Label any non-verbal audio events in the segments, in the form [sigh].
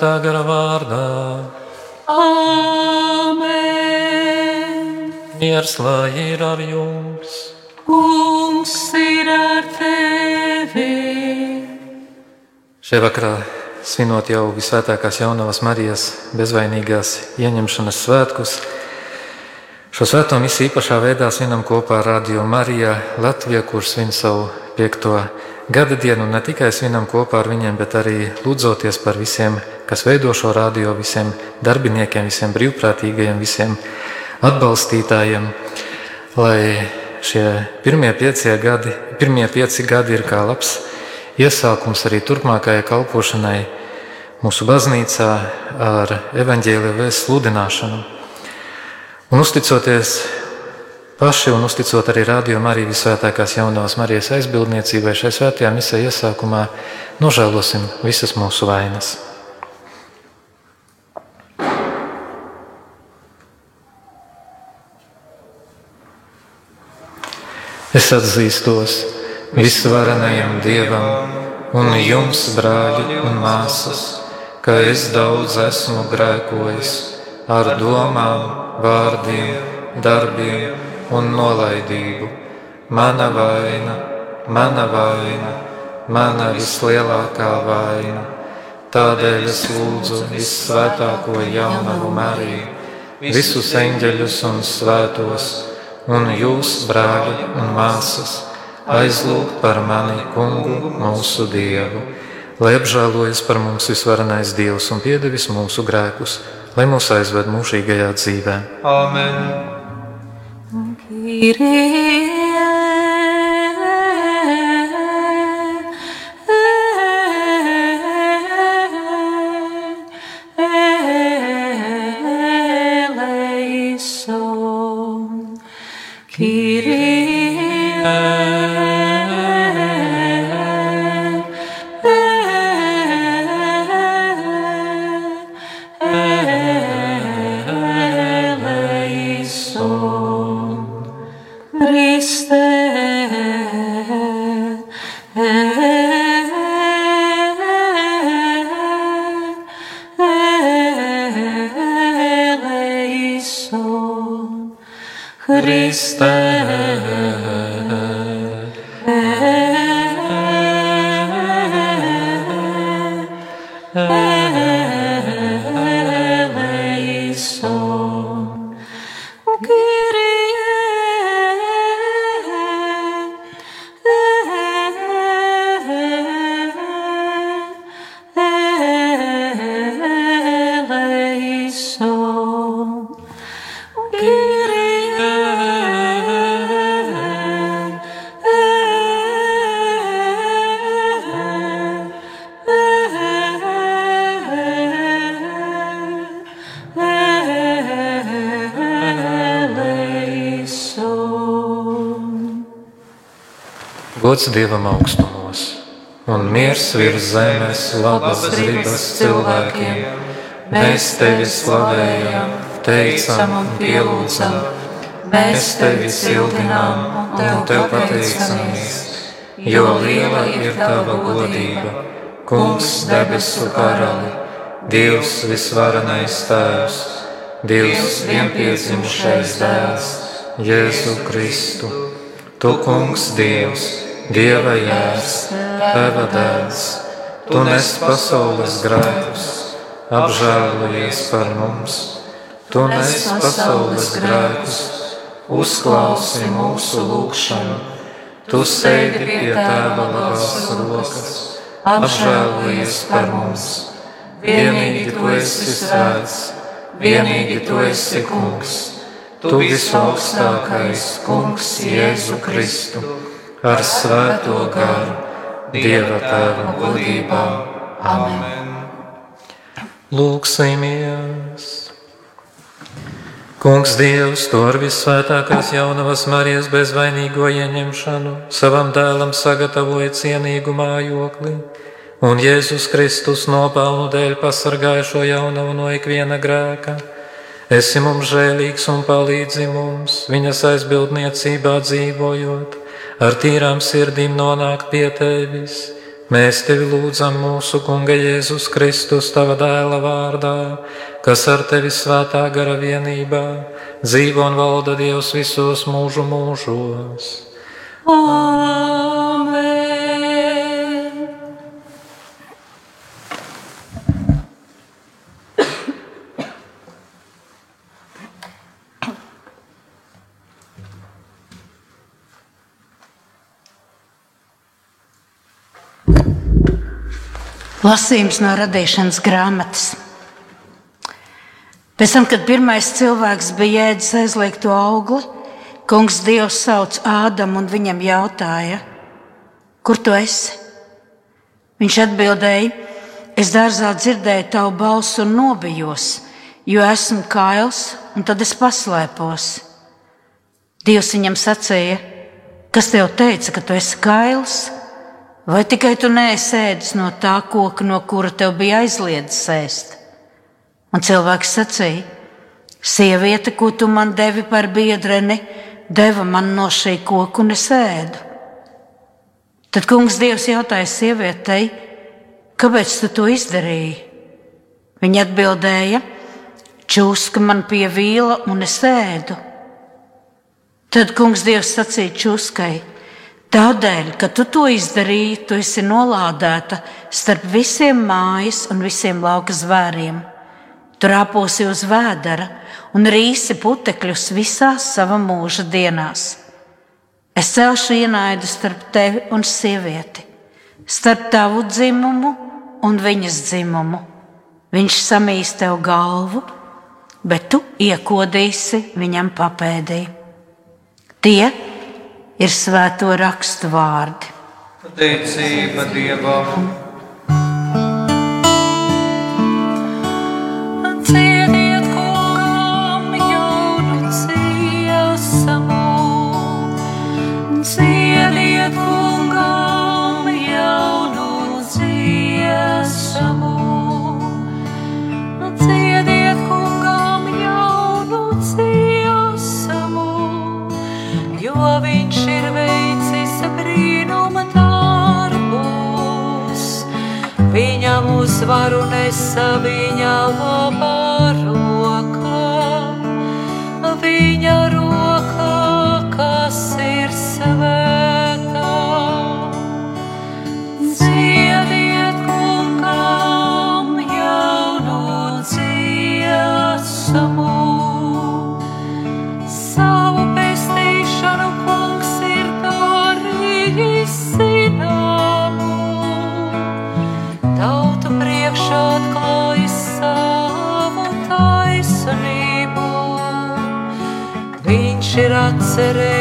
svētā gara vārdā. Amen! Miers lai ir ar jums! Kungs ir ar tevi! Šajā vakarā svinot jau visvētākās jaunavas Marijas bezvainīgās ieņemšanas svētkus. Šo svēto misiju īpašā veidā svinam kopā ar Radio Mariju Latviju, kurš svin savu piekto gadu gada dienu ne tikai svinam kopā ar viņiem, bet arī lūdzoties par visiem, kas veido šo radio, visiem darbiniekiem, visiem brīvprātīgajiem, visiem atbalstītājiem, lai šie pirmie pieci gadi, pirmie pieci gadi ir kā labs iesākums arī turpmākajai kalpošanai mūsu baznīcā ar evaņģēliju vēstu sludināšanu. Un uzticoties paši un uzticot arī rādījumu arī visvētākās jaunās Marijas aizbildniecībai šai svētajā misē iesākumā, nožēlosim visas mūsu vainas. Es atzīstos visvarenajam Dievam un jums, brāļi un māsas, ka es daudz esmu grēkojis ar domām, vārdiem, darbiem un nolaidību. Mana vaina, mana vaina, mana vislielākā vaina. Tādēļ es lūdzu vissvētāko jaunavu Mariju, visus eņģeļus un svētos un jūs, brāļi un māsas, aizlūgt par mani, kungu, mūsu dievu, lai apžēlojas par mums visvarenais dievs un piedevis mūsu grēkus, lai mūs aizved mūžīgajā dzīvē. Amen! Kyrie. Gods Dievam augstumos un miers virs zemes, labas gribas cilvēkiem. Mēs tevi slavējam, teicam un pielūdzam. Mēs tevi sildinām un tev pateicamies, jo liela ir tava godība. Kungs debesu karali, Dievs visvarenais tēvs, Dievs vienpiedzimušais dēls, Jēzu Kristu. Tu, kungs, Dievs, Dieva jērs, Teva dēls, Tu nes pasaules grēkus, apžēlojies par mums. Tu nes pasaules grēkus, uzklausi mūsu lūgšanu. Tu sēdi pie Tēva labās rokas, apžēlojies par mums. Vienīgi Tu esi svēts, vienīgi Tu esi kungs. Tu visaugstākais kungs Jēzu Kristu ar svēto garu, Dieva tēva godībā. Amen. Lūksimies! Kungs Dievs, to ar vissvētākās jaunavas Marijas bezvainīgo ieņemšanu savam dēlam sagatavoja cienīgu mājokli, un Jēzus Kristus nopelnu dēļ pasargāja šo jaunavu no ikviena grēka. Esi mums žēlīgs un palīdzi mums, viņas aizbildniecībā dzīvojot, ar tīrām sirdīm nonākt pie tevis. Mēs tevi lūdzam mūsu Kunga Jēzus Kristus, tava dēla vārdā, kas ar tevi svētā gara vienībā dzīvo un valda Dievs visos mūžu mūžos. Amen. Lasījums no radīšanas grāmatas. Pēc tam, kad pirmais cilvēks bija ēdis aizliegto augli, Kungs Dievs sauc Ādamu un viņam jautāja, kur tu esi? Viņš atbildēja, es dārzā dzirdēju tavu balsi un nobijos, jo esmu kails, un tad es paslēpos. Dievs viņam sacīja, kas tev teica, ka tu esi kails? Vai tikai tu neesēdis no tā koka, no kura tev bija aizliedzis ēst? Un cilvēks sacīja, sieviete, ko tu man devi par biedreni, deva man no šī koka un es ēdu. Tad kungs Dievs jautāja sievietei, kāpēc tu to izdarīji? Viņa atbildēja, čūska man pie vīla un es ēdu. Tad kungs Dievs sacīja čūskai, tādēļ, ka tu to izdarīji, tu esi nolādēta starp visiem mājas un visiem lauka zvēriem. Tur apūsi uz vēdera un rīsi putekļus visās sava mūža dienās. Es celšu ienaidu starp tevi un sievieti, starp tavu dzimumu un viņas dzimumu. Viņš samīs tev galvu, bet tu iekodīsi viņam papēdī. Tie ir svēto rakstu vārdi. Pateicība Dievam! Uzvaru nesa viņa labā ir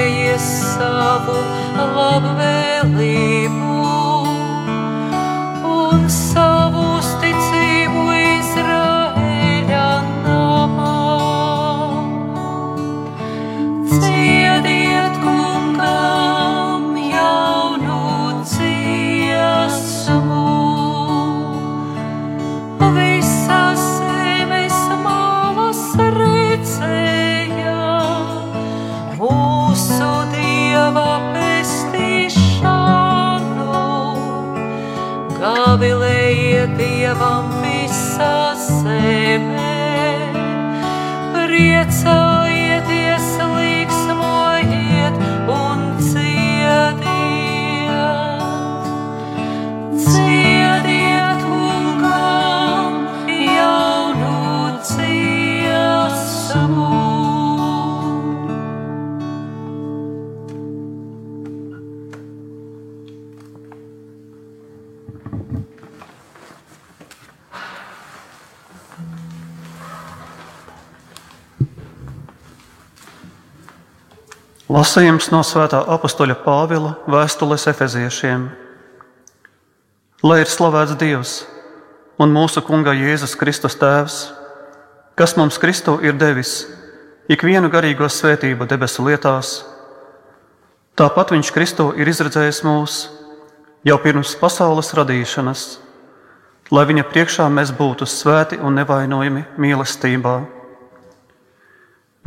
Lasījums no Svētā apakstoļa Pāvila vēstules Efeziešiem. Lai ir slavēts Dievs un mūsu Kunga Jēzus Kristus Tēvs, kas mums Kristu ir devis ikvienu garīgo svētību debesu lietās. Tāpat Viņš Kristu ir izredzējis mūs jau pirms pasaules radīšanas, lai Viņa priekšā mēs būtu svēti un nevainojami mīlestībā.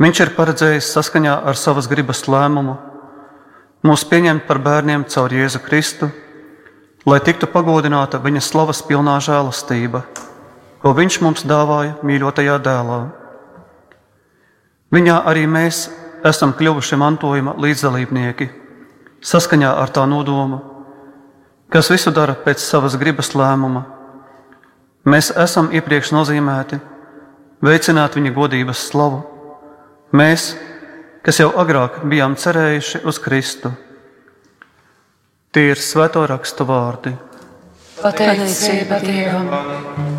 Viņš ir paredzējis saskaņā ar savas gribas lēmumu mūs pieņemt par bērniem caur Jēzu Kristu, lai tiktu pagodināta viņa slavas pilnā žēlastība, ko viņš mums dāvāja mīļotajā dēlā. Viņā arī mēs esam kļuvuši mantojuma līdzdalībnieki, saskaņā ar tā nodomu, kas visu dara pēc savas gribas lēmuma. Mēs esam iepriekš nozīmēti veicināt viņa godības slavu. Mēs, kas jau agrāk bijām cerējuši uz Kristu, tie ir svēto rakstu vārdi. Pateicība Dievam! Alleluja,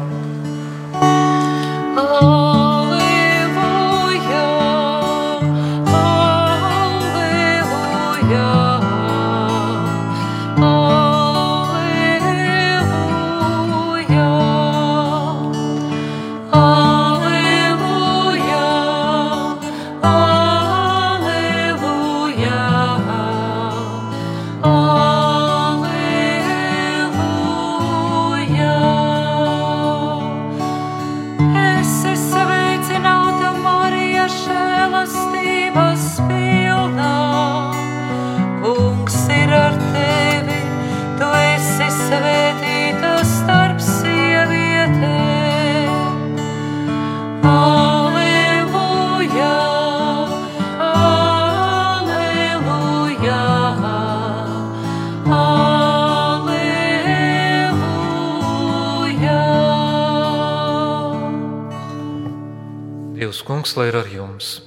kungs, lai ir ar jums!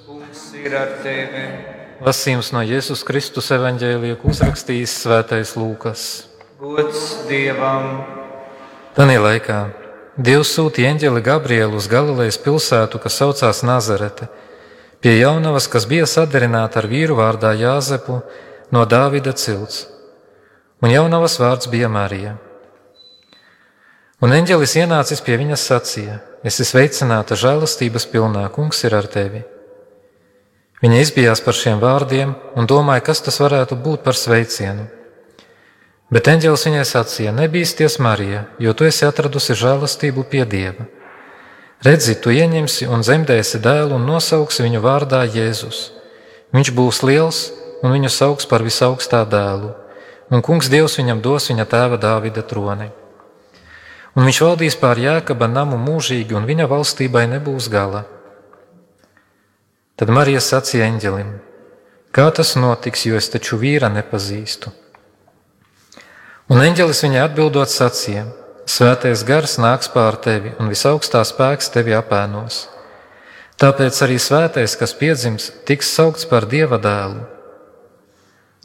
Ir ar. Lasījums no Jēzus Kristus evaņģēlija, ko uzrakstījis Svētais Lūkas. Gods Dievam, Tanī laikā Dievs sūtīja eņģeli Gabrielu uz Galilejas pilsētu, kas saucās Nazarete, pie jaunavas, kas bija sadarināta ar vīru vārdā Jāzepu no Dāvida cilts, un jaunavas vārds bija Marija. Un eņģelis ienācis pie viņas sacīja: Es esmu sveicināta žēlastības pilnā, kungs ir ar tevi. Viņa izbijās par šiem vārdiem un domāja, kas tas varētu būt par sveicienu. Bet eņģēlis viņai sacīja: Nebīsties, Marija, jo tu esi atradusi žēlastību pie Dieva. Redzi, tu ieņemsi un dzemdēsi dēlu un nosauksi viņu vārdā Jēzus. Viņš būs liels un viņu sauks par visaugstā dēlu, un Kungs Dievs viņam dos viņa tēva Dāvida troni. Un viņš valdīs pār Jēkaba namu mūžīgi, un viņa valstībai nebūs gala. Tad Marija sacīja eņģelim: Kā tas notiks, jo es taču vīra nepazīstu? Un eņģelis viņai atbildot sacīja: Svētais gars nāks pār tevi, un visaugstā spēks tevi apēnos. Tāpēc arī svētais, kas piedzims, tiks saukts par dieva dēlu.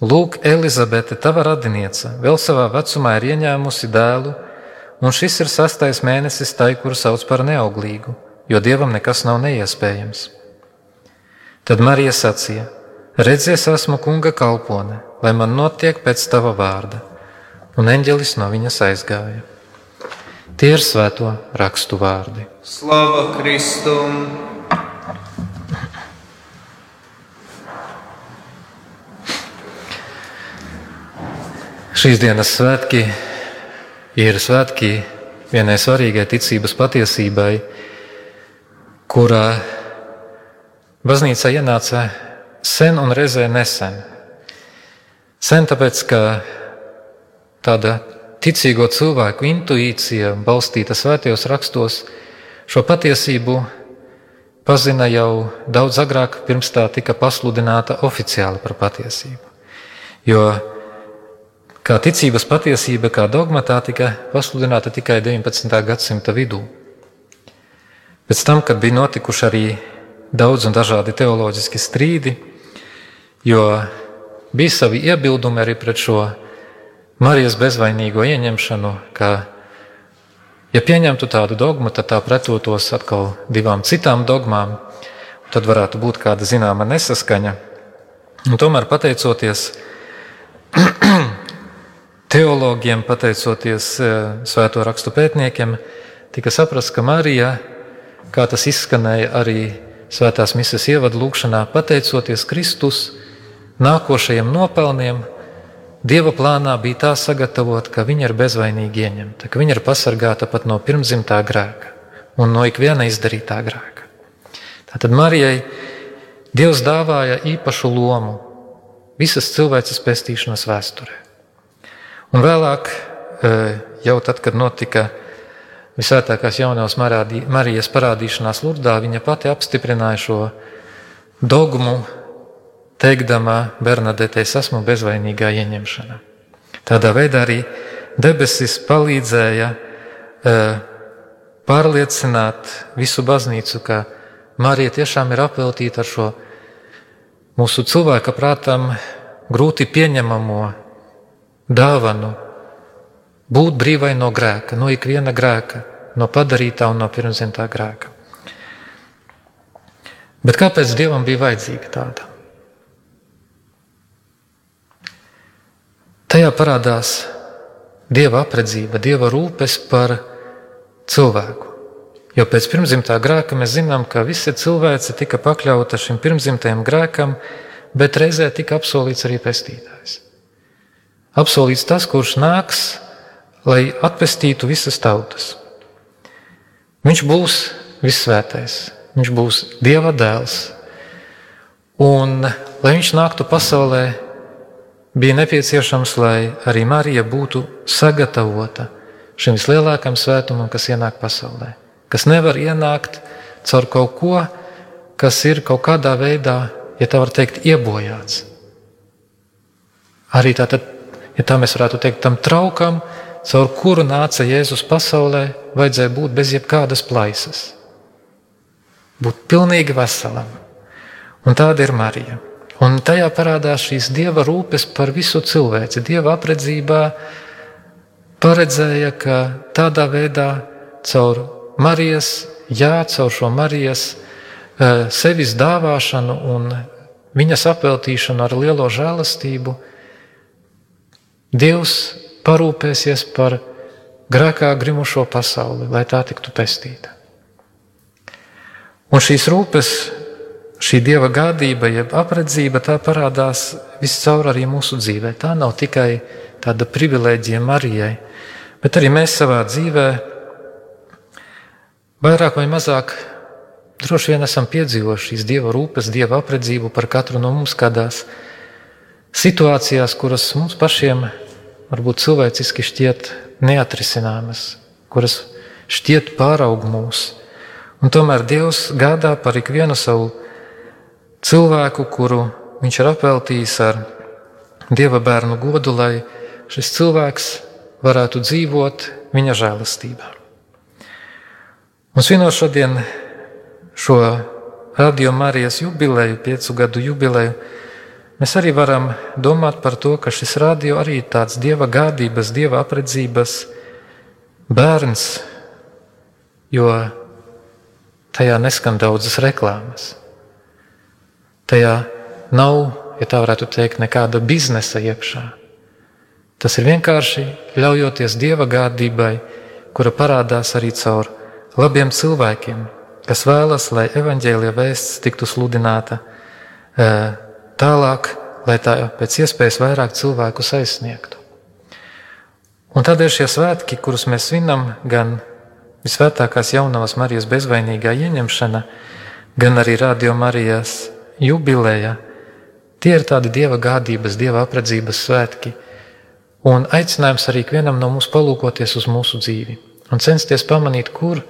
Lūk, Elizabete, tava radiniece, vēl savā vecumā ir ieņēmusi dēlu, un šis ir sastais mēnesis tai, kuru sauc par neauglīgu, jo dievam nekas nav neiespējams. Tad Marija sacīja: Redzies, esmu kunga kalpone, lai man notiek pēc tava vārda un eņģelis no viņas aizgāja. Tie ir svēto rakstu vārdi. Slava Kristum! Šīs dienas svētki ir svētki vienai svarīgai ticības patiesībai, kurā baznīca ienāca sen un reizē nesen. Sen tāpēc, ka tāda ticīgo cilvēku intuīcija, balstīta svētajos rakstos, šo patiesību pazina jau daudz agrāk, pirms tā tika pasludināta oficiāli par patiesību. Jo kā ticības patiesība, kā dogma, tā tika pasludināta tikai 19. gadsimta vidū. Pēc tam, kad bija notikuši arī daudz un dažādi teoloģiski strīdi, jo bija savi iebildumi arī pret šo Marijas bezvainīgo ieņemšanu, ka, ja pieņemtu tādu dogmu, tad tā pretotos atkal divām citām dogmām, tad varētu būt kāda zināma nesaskaņa. Un tomēr, pateicoties [clears throat] teologiem, pateicoties svēto rakstu pētniekiem, tika saprasts, ka Marija, kā tas izskanēja arī svētās misijas ievadu lūkšanā, pateicoties Kristus nākošajiem nopelniem, Dieva plānā bija tā sagatavot, ka viņa ir bezvainīgi ieņemta, ka viņa ir pasargāta pat no pirmzimtā grēka un no ikviena izdarītā grēka. Tātad Marijai Dievs dāvāja īpašu lomu visas cilvēces pestīšanas vēsturē. Un vēlāk, jau tad, kad notika visvētākās jaunās Marijas parādīšanās Lurdā, viņa pati apstiprināja šo dogmu teikdama Bernadetei, es esmu bezvainīgā ieņemšana. Tādā veidā arī debesis palīdzēja e, pārliecināt visu baznīcu, ka Marija tiešām ir apveltīta ar šo mūsu cilvēka prātam grūti pieņemamo dāvanu, būt brīvai no grēka, no ikviena grēka, no padarītā un no pirmzimtā grēka. Bet kāpēc Dievam bija vajadzīga tāda? Tajā parādās dieva apredzība, dieva rūpes par cilvēku. Jo pēc pirmzimtā grēka mēs zinām, ka visa cilvēce tika pakļauta šim pirmzimtajam grēkam, bet reizē tika apsolīts arī pestītājs. Apsolīts tas, kurš nāks, lai atpestītu visas tautas. Viņš būs vissvētais, viņš būs Dieva dēls. Un, lai viņš nāktu pasaulē, bija nepieciešams, lai arī Marija būtu sagatavota šim vislielākajam svētumam, kas ienāk pasaulē. Kas nevar ienākt caur kaut ko, kas ir kaut kādā veidā, ja tā var teikt, iebojāts. Arī tātad, ja tā mēs varētu teikt, tam traukam, caur kuru nāca Jēzus pasaulē, vajadzēja būt bez jebkādas plaisas. Būt pilnīgi veselam. Un tāda ir Marija. Un tajā parādās šīs dieva rūpes par visu cilvēci. Dieva apredzībā paredzēja, ka tādā veidā caur Marijas, jā, caur šo Marijas eh, sevis dāvāšanu un viņas apveltīšanu ar lielo žēlastību, Dievs parūpēsies par grēkā grimušo pasauli, lai tā tiktu pestīta. Un šīs rūpes, šī dieva gādība, jeb apredzība, tā parādās viscaur arī mūsu dzīvē. Tā nav tikai tāda privilēģija Marijai, bet arī mēs savā dzīvē vairāk vai mazāk droši vien esam piedzīvojuši šīs dieva rūpes, dieva apredzību par katru no mums kādās situācijās, kuras mums pašiem varbūt cilvēciski šķiet neatrisināmas, kuras šķiet pāraug mūs. Un tomēr Dievs gādā par ikvienu savu cilvēku, kuru viņš ir apveltījis ar Dieva bērnu godu, lai šis cilvēks varētu dzīvot viņa žēlastībā. Un svinot šodien šo Radio Marijas jubileju, piecu gadu jubileju, Mēs arī varam domāt par to, ka šis radio arī ir tāds dieva gādības, dieva apredzības bērns, jo tajā neskan daudzas reklāmas. Tajā nav, ja tā varētu teikt, nekāda biznesa iekšā. Tas ir vienkārši ļaujoties dieva gādībai, kura parādās arī caur labiem cilvēkiem, kas vēlas, lai evaņģēlīja vēsts tiktu sludināta eh, tālāk, lai tā pēc iespējas vairāk cilvēku aizsniegtu. Un tādēļ šie svētki, kurus mēs svinam, gan visvētākās jaunavas Marijas bezvainīgā ieņemšana, gan arī Radio Marijas jubileja, tie ir tādi dieva gādības, dieva apredzības svētki. Un aicinājums arī vienam no mums palūkoties uz mūsu dzīvi un censties pamanīt, kur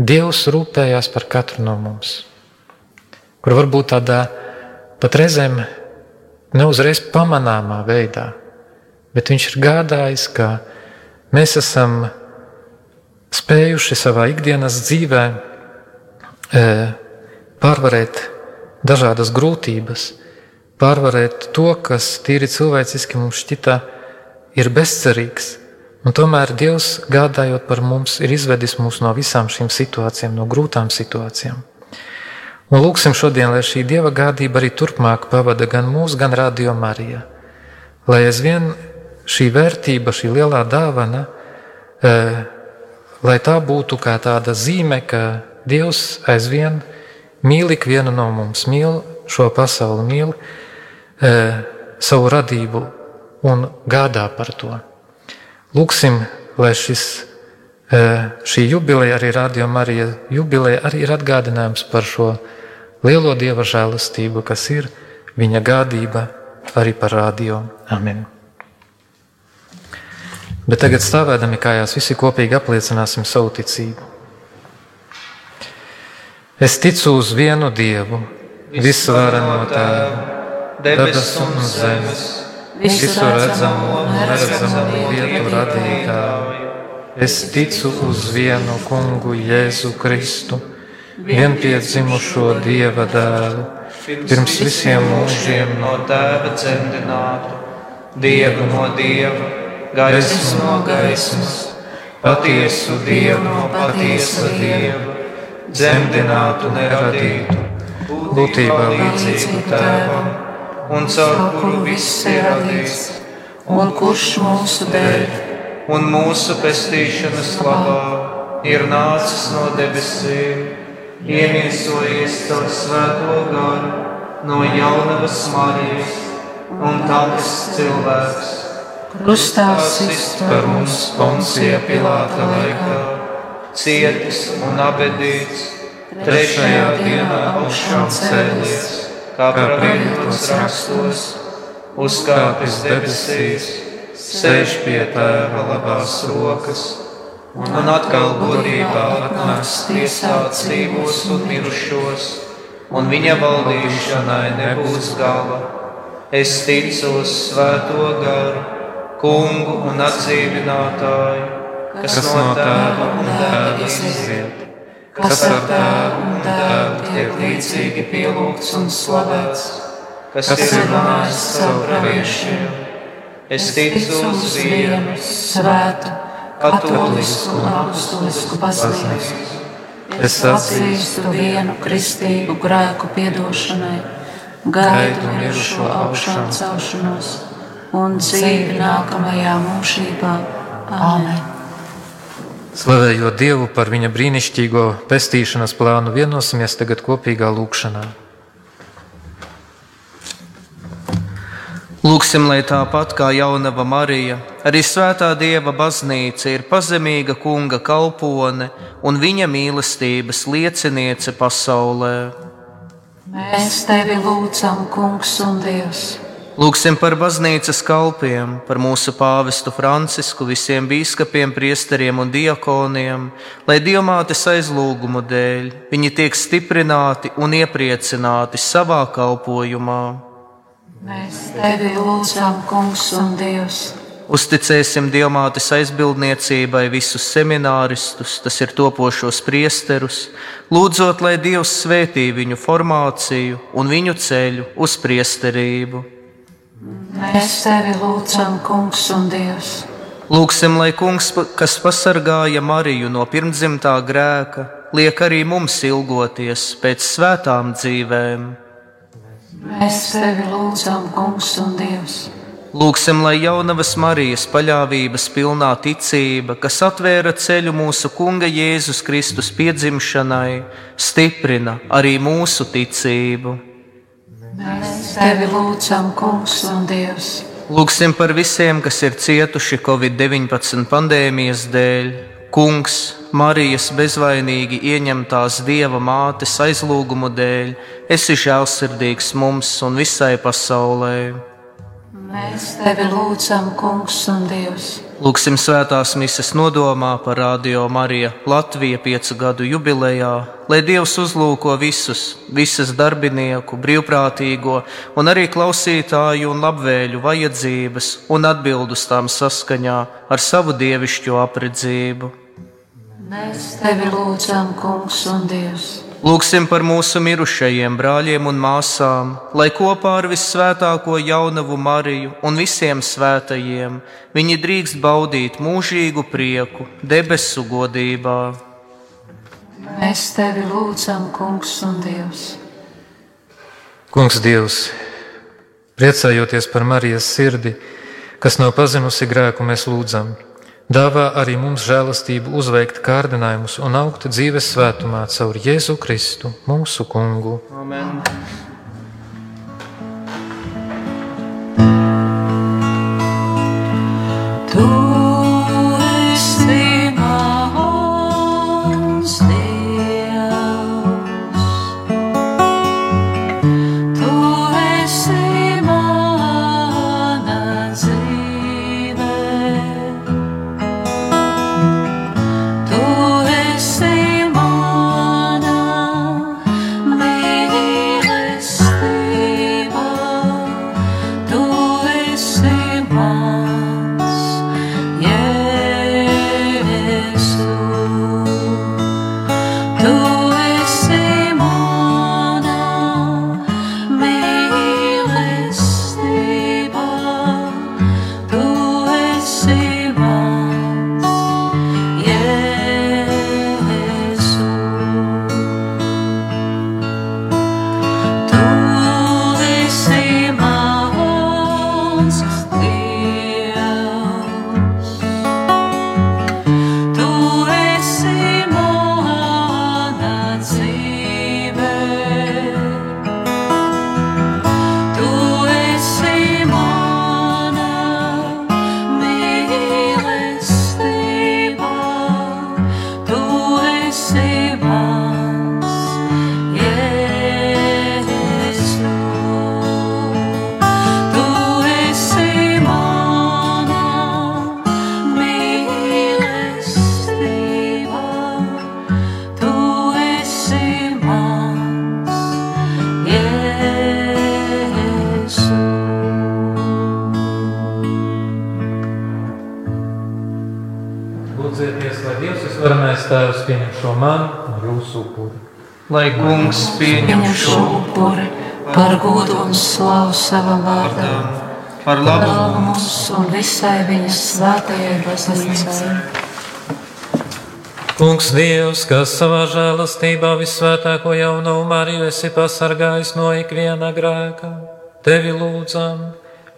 Dievs rūpējās par katru no mums. Kur varbūt tādā pat reizēm neuzreiz pamanāmā veidā, bet viņš ir gādājis, ka mēs esam spējuši savā ikdienas dzīvē e, pārvarēt dažādas grūtības, pārvarēt to, kas tīri cilvēciski mums šķita ir bezcerīgs. Un tomēr Dievs, gādājot par mums, ir izvedis mūs no visām šīm situācijām, no grūtām situācijām. Un lūksim šodien, lai šī dieva gādība arī turpmāk pavada gan mūs, gan radio Mariju. Lai aizvien šī vērtība, šī lielā dāvana, e, lai tā būtu kā tāda zīme, ka Dievs aizvien mīl ikvienu no mums, mīl šo pasauli, mīl e, savu radību un gādā par to. Lūksim, lai šis, šī jubileja, arī Radio Marija jubileja, arī ir atgādinājums par šo lielo dieva žēlastību, kas ir viņa gādība arī par radio. Amen. Bet tagad stāvēdami kājās, visi kopīgi apliecināsim savu ticību. Es ticu uz vienu Dievu, visvarano Tēvu, debesu un zemes, visu redzamo un neredzamo lietu radītāju. Es ticu uz vienu kungu Jēzu Kristu. Vienpiedzimušo Dieva dēlu, pirms visiem mūžiem no tēva dzemdinātu, Dievu no Dieva, gaismu no gaismas, patiesu Dievu no patiesa Dieva, dzemdinātu neradītu, būtībā līdzīgu tēvam, un caur kuru viss ir radīts, un kurš mūsu dēļ un mūsu pestīšanas labā ir nācis no debesīm, iemiesojies caur svēto garu, no jaunavas Marijas un tapas cilvēks. Krustā Sist sist par mums Poncija Pilāta laikā, cietis un abedīts, trešajā dienā augšām cēlies, kā pravietos rakstos, uzkāpis debesīs, sēž pie tēva labās rokas un atkal godībā atnāks tiesāt dzīvos un mirušos, un viņa valdīšanai nebūs gala. Es ticu uz svēto garu, kungu un atdzīvinātāju, kas no tēva un tēva izriet, kas ar tēvu un tēvu tiek līdzīgi pielūgts un slavēts, kas ir runājis caur praviešiem. Es ticu uz vienu svētu, katolisku un apustulisku baznīcu. Es atzīstu vienu kristīgu grēku piedošanai, gaidu mirušo augšām celšanos un dzīvi nākamajā mūžībā. Āmen! Slavējot Dievu par viņa brīnišķīgo pestīšanas plānu, vienosimies tagad kopīgā lūkšanā. Lūksim, lai tāpat kā jaunava Marija, arī svētā Dieva baznīca ir pazemīga kunga kalpone un viņa mīlestības lieciniece pasaulē. Mēs tevi lūdzam, Kungs un Dievs! Lūksim par baznīcas kalpiem, par mūsu pāvestu Francisku, visiem biskupiem, priesteriem un diakoniem, lai diamātes aizlūgumu dēļ viņi tiek stiprināti un iepriecināti savā kalpošanā. Mēs tevi lūdzam, Kungs un Dievs! Uzticēsim diamātes aizbildniecībai visus semināristus, tas ir topošos priesterus, lūdzot, lai Dievs svētī viņu formāciju un viņu ceļu uz priesterību. Mēs tevi lūdzam, Kungs un Dievs! Lūksim, lai Kungs, kas pasargāja Mariju no pirmdzimtā grēka, liek arī mums ilgoties pēc svētām dzīvēm. Mēs tevi lūdzam, Kungs un Dievs! Lūksim, lai jaunavas Marijas paļāvības pilnā ticība, kas atvēra ceļu mūsu Kunga Jēzus Kristus piedzimšanai, stiprina arī mūsu ticību. Mēs tevi lūdzam, Kungs un Dievs! Lūksim par visiem, kas ir cietuši Covid-19 pandēmijas dēļ. Kungs, Marijas bezvainīgi ieņemtās Dieva mātes aizlūgumu dēļ, esi žēlsirdīgs mums un visai pasaulē. Mēs tevi lūdzam, Kungs un Dievs! Lūksim svētās mises nodomā par Radio Mariju Latviju piecu gadu jubilejā, lai Dievs uzlūko visus, visas darbinieku, brīvprātīgo un arī klausītāju un labvēļu vajadzības un atbildus tām saskaņā ar savu dievišķo apredzību. Mēs tevi lūdzam, Kungs un Dievs! Lūksim par mūsu mirušajiem brāļiem un māsām, lai kopā ar visvētāko jaunavu Mariju un visiem svētajiem viņi drīkst baudīt mūžīgu prieku debesu godībā. Mēs tevi lūdzam, Kungs un Dievs! Kungs, Dievs, priecājoties par Marijas sirdi, kas nav pazinusi grēku, mēs lūdzam. Dāvā arī mums žēlastību uzveikt kārdinājumus un augt dzīves svētumā caur Jēzu Kristu, mūsu Kungu. Amen. Savam vārdam, par labu mums un visai viņas svētajai baznīcai. Kungs Dievs, kas savā žēlastībā visvētāko jauno Mariju esi pasargājis no ikviena grēka, tevi lūdzam,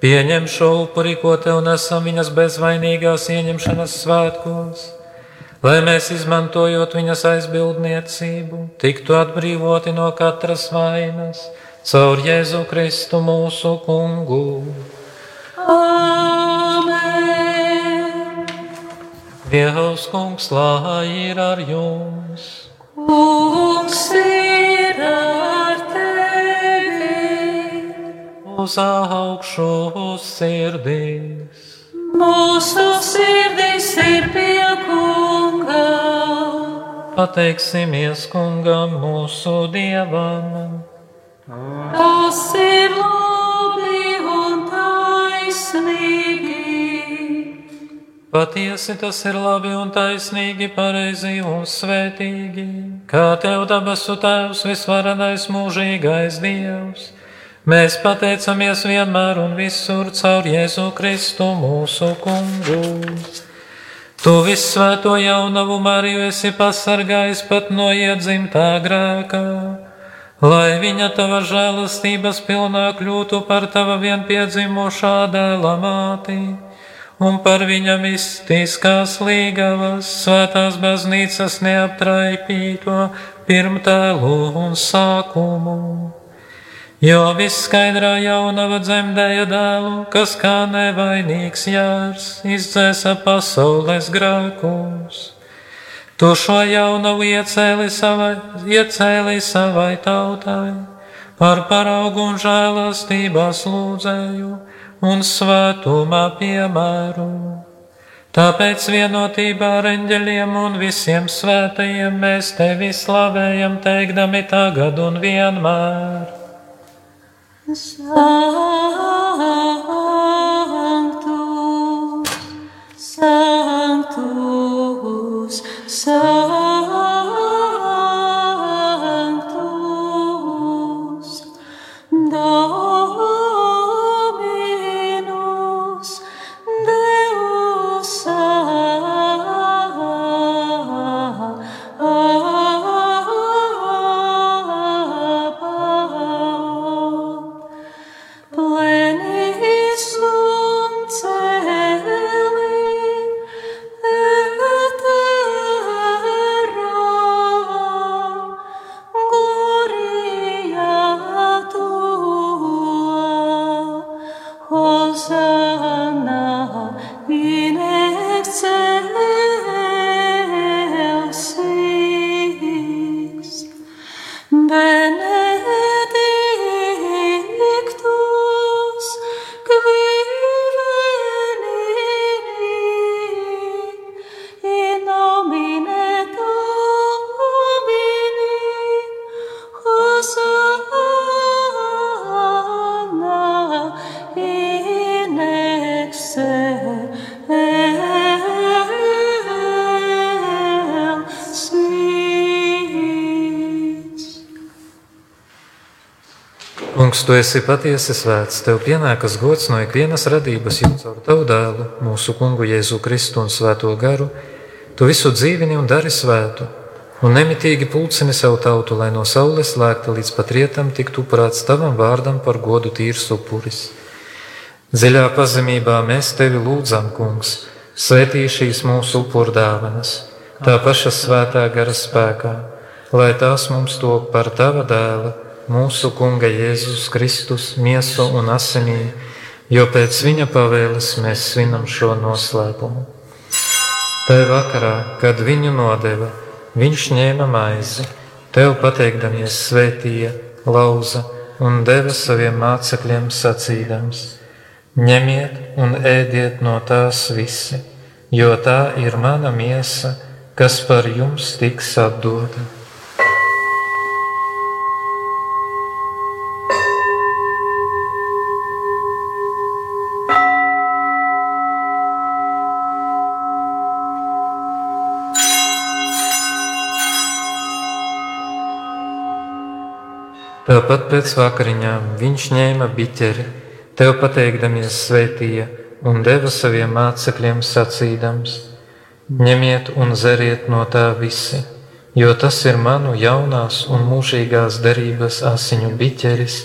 pieņem šo upuri, ko tev nesam viņas bezvainīgās ieņemšanas svētkos, lai mēs, izmantojot viņas aizbildniecību, tiktu atbrīvoti no katras vainas, caur Jēzu Kristu mūsu kungu. Amen. Dievs, kungs, lai ir ar jums! Kungs ir ar tevi. Uz augšu sirdīs, Mūsu sirdis ir pie kunga. pateiksimies kungam mūsu dievam. Patiesi tas ir labi un taisnīgi, pareizi un svētīgi, kā tev dabasu tēvs visvarenais mūžīgais dievs. Mēs pateicamies vienmēr un visur caur Jēzu Kristu mūsu kungu. Tu visvēto jaunavu Mariju esi pasargājis pat no iedzimtā grēkā, lai viņa tava žēlastības pilnā kļūtu par tava vienpiedzimušā dēla māti un par viņa mistiskās līgavas svētās baznīcas neaptraipīto pirmtēlu un sākumu. Jo viss skaidrā jaunava dzemdēja dēlu, kas kā nevainīgs jārs izdzēsa pasaules grēkus. Tu šo jaunavu iecēli savai, iecēli savai tautai, par paraugu un žēlastībās lūdzēju un svētumā piemēru. Tāpēc vienotībā ar eņģeļiem un visiem svētajiem mēs tevi slavējam, teikdami tagad un vienmēr. Sanctus, Sanctus, Sanctus, Kungs, tu esi patiesi svēts, tev pienākas gods no ikvienas radības, jo caur tavu dēlu, mūsu kungu Jēzu Kristu un Svēto garu, tu visu dzīvini un dari svētu, un nemitīgi pulcini savu tautu, lai no saules lēkta līdz pat rietam tiktu upurēts tavam vārdam par godu tīrs upuris. Dziļā pazemībā mēs tevi lūdzam, kungs, svētī šīs mūsu upurdāvanas, tā paša svētā gara spēkā, lai tās mums top par tava dēla, mūsu kunga Jēzus Kristus, miesu un asinīm, jo pēc viņa pavēles mēs svinam šo noslēpumu. Tajā vakarā, kad viņu nodeva, viņš ņēma maizi, tev pateikdamies svētīja, lauza un deva saviem mācekļiem sacīdams: Ņemiet un ēdiet no tās visi, jo tā ir mana miesa, kas par jums tiks atdota. Tāpat pēc vakariņām viņš ņēma biķeri, tev pateikdamies svētīja un deva saviem mācekļiem sacīdams: Ņemiet un zeriet no tā visi, jo tas ir manu jaunās un mūžīgās derības asiņu biķeris,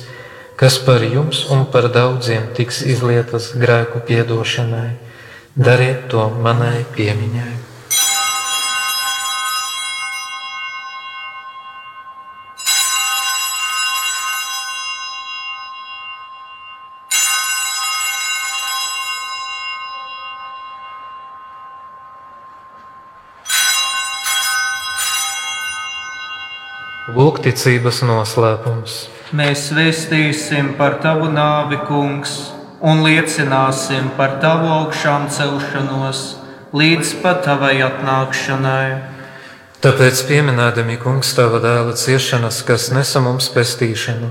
kas par jums un par daudziem tiks izlietas grēku piedošanai. Dariet to manai piemiņai. Lūgticības noslēpums. Mēs vēstīsim par tavu nāvi, kungs, un liecināsim par tavu augšām celšanos līdz pat tavai atnākšanai. Tāpēc, pieminēdami kungs tava dēla ciešanas, kas nesa mums pestīšanu,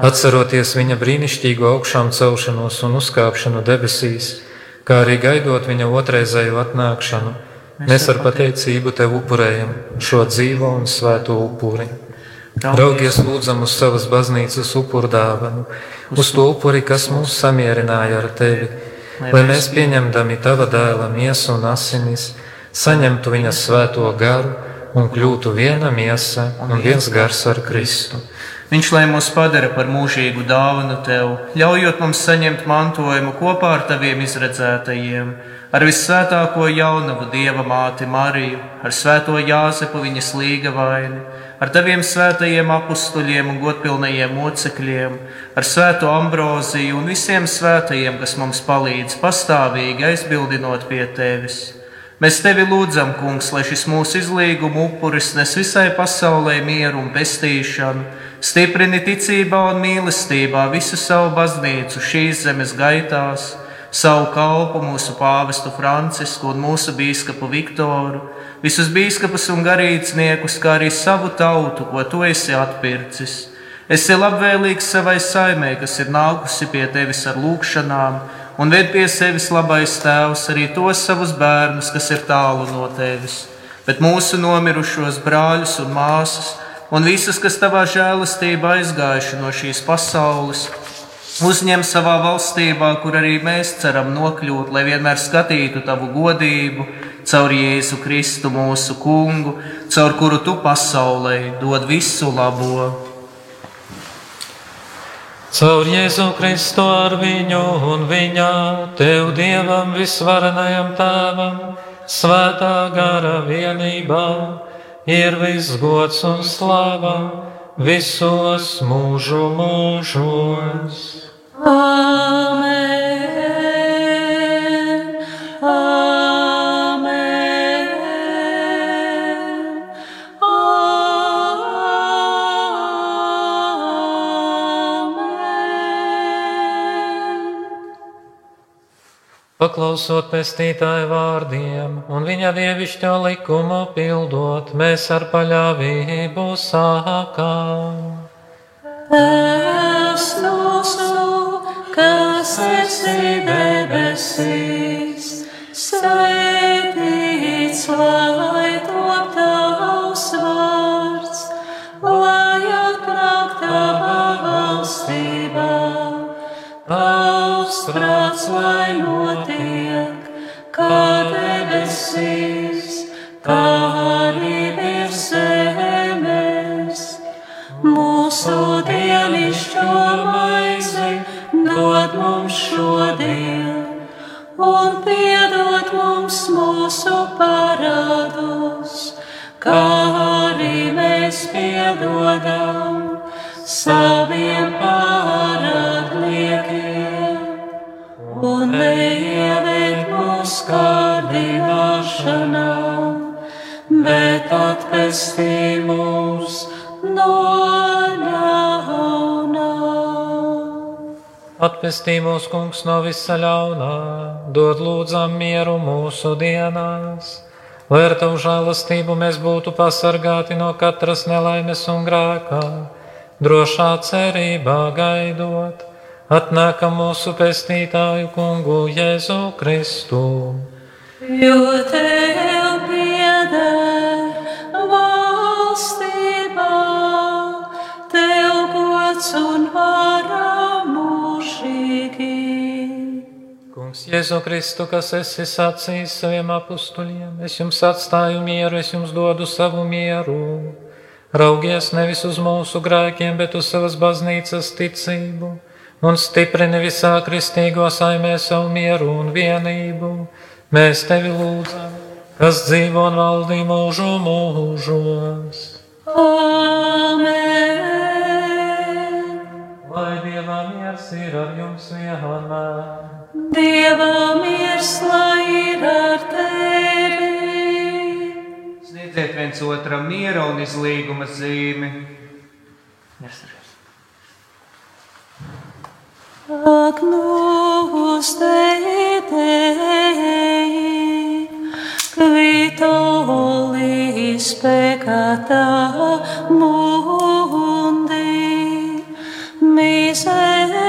atceroties viņa brīnišķīgo augšām celšanos un uzkāpšanu debesīs, kā arī gaidot viņa otrreizēju atnākšanu, mēs ar pateicību tev upurējam šo dzīvo un svēto upuri. Raugies lūdzam uz savas baznīcas upuru dāvanu, uz to upuri, kas mūs samierināja ar tevi, lai mēs pieņemdami tava dēla miesu un asinis, saņemtu viņas svēto garu un kļūtu viena miesa un viens gars ar Kristu. Viņš lai mūs padara par mūžīgu dāvanu tev, ļaujot mums saņemt mantojumu kopā ar taviem izredzētajiem, ar visvētāko jaunavu dieva māti Mariju, ar svēto Jāzepu viņas līga vaini, ar taviem svētajiem apstuļiem un godpilnajiem mocekļiem, ar svēto ambroziju un visiem svētajiem, kas mums palīdz pastāvīgi aizbildinot pie tevis. Mēs tevi lūdzam, kungs, lai šis mūsu izlīguma upuris nes visai pasaulē mieru un pestīšanu, stiprini ticībā un mīlestībā visu savu baznīcu šīs zemes gaitās, savu kalpu, mūsu pāvestu Francisku un mūsu bīskapu Viktoru, visus bīskapus un garīdzniekus, kā arī savu tautu, ko tu esi atpircis. Esi labvēlīgs savai saimē, kas ir nākusi pie tevis ar lūgšanām un ved pie sevis labais tēvs arī tos savus bērnus, kas ir tālu no tevis, bet mūsu nomirušos brāļus un māsas, un visus, kas tavā žēlastībā aizgājuši no šīs pasaules, uzņem savā valstībā, kur arī mēs ceram nokļūt, lai vienmēr skatītu tavu godību, caur Jēzu Kristu mūsu kungu, caur kuru tu pasaulē dod visu labo. Caur Jēzu Kristu ar viņu un viņa tev dievam visvarenajam tēvam, svētā gara vienībā, ir viss gods un slava visos mūžu mūžos. Amen. Paklausot pestītāju vārdiem un viņa dievišķo likumu pildot, mēs ar paļāvību sākām. Tēvs mūsu, kas esi debesīs, svētīts lai top tavs prāts lai notiek, kā debesīs, tā arī virs zemes. Mūsu dienascho maizi dod mums šodien, un piedod mums mūsu parādus, kā arī mēs piedodam saviem Atpestī mūsu kungs no visa ļaunā, dod lūdzam mieru mūsu dienās, lai ar tavu žēlastību mēs būtu pasargāti no katras nelaimes un grēkā, drošā cerībā gaidot, atnākam mūsu pestītāju kungu Jēzu Kristu. Jo tev pieder valstība, tev gods un vara Kungs, Jēzu Kristu, kas esi sacījis saviem apstuļiem, es jums atstāju mieru, es jums dodu savu mieru. Raugies nevis uz mūsu grēkiem, bet uz savas baznīcas ticību, un stiprini visā kristīgo saimē savu mieru un vienību. Mēs tevi lūdzam, kas dzīvo un valdī mūžu mūžos. Amen! Lai Dieva miers ir ar jums vienmēr. Dieva lai ir ar tevi! Sniedziet viens otram miera un izlīguma zīmi. Agnus Dei Dei, qui tollis peccata mundi, miserere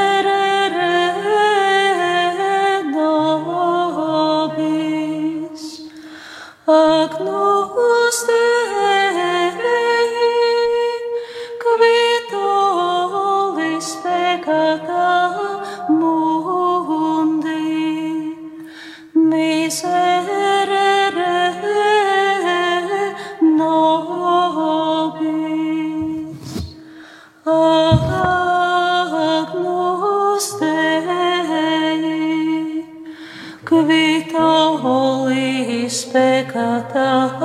Oh. Peccata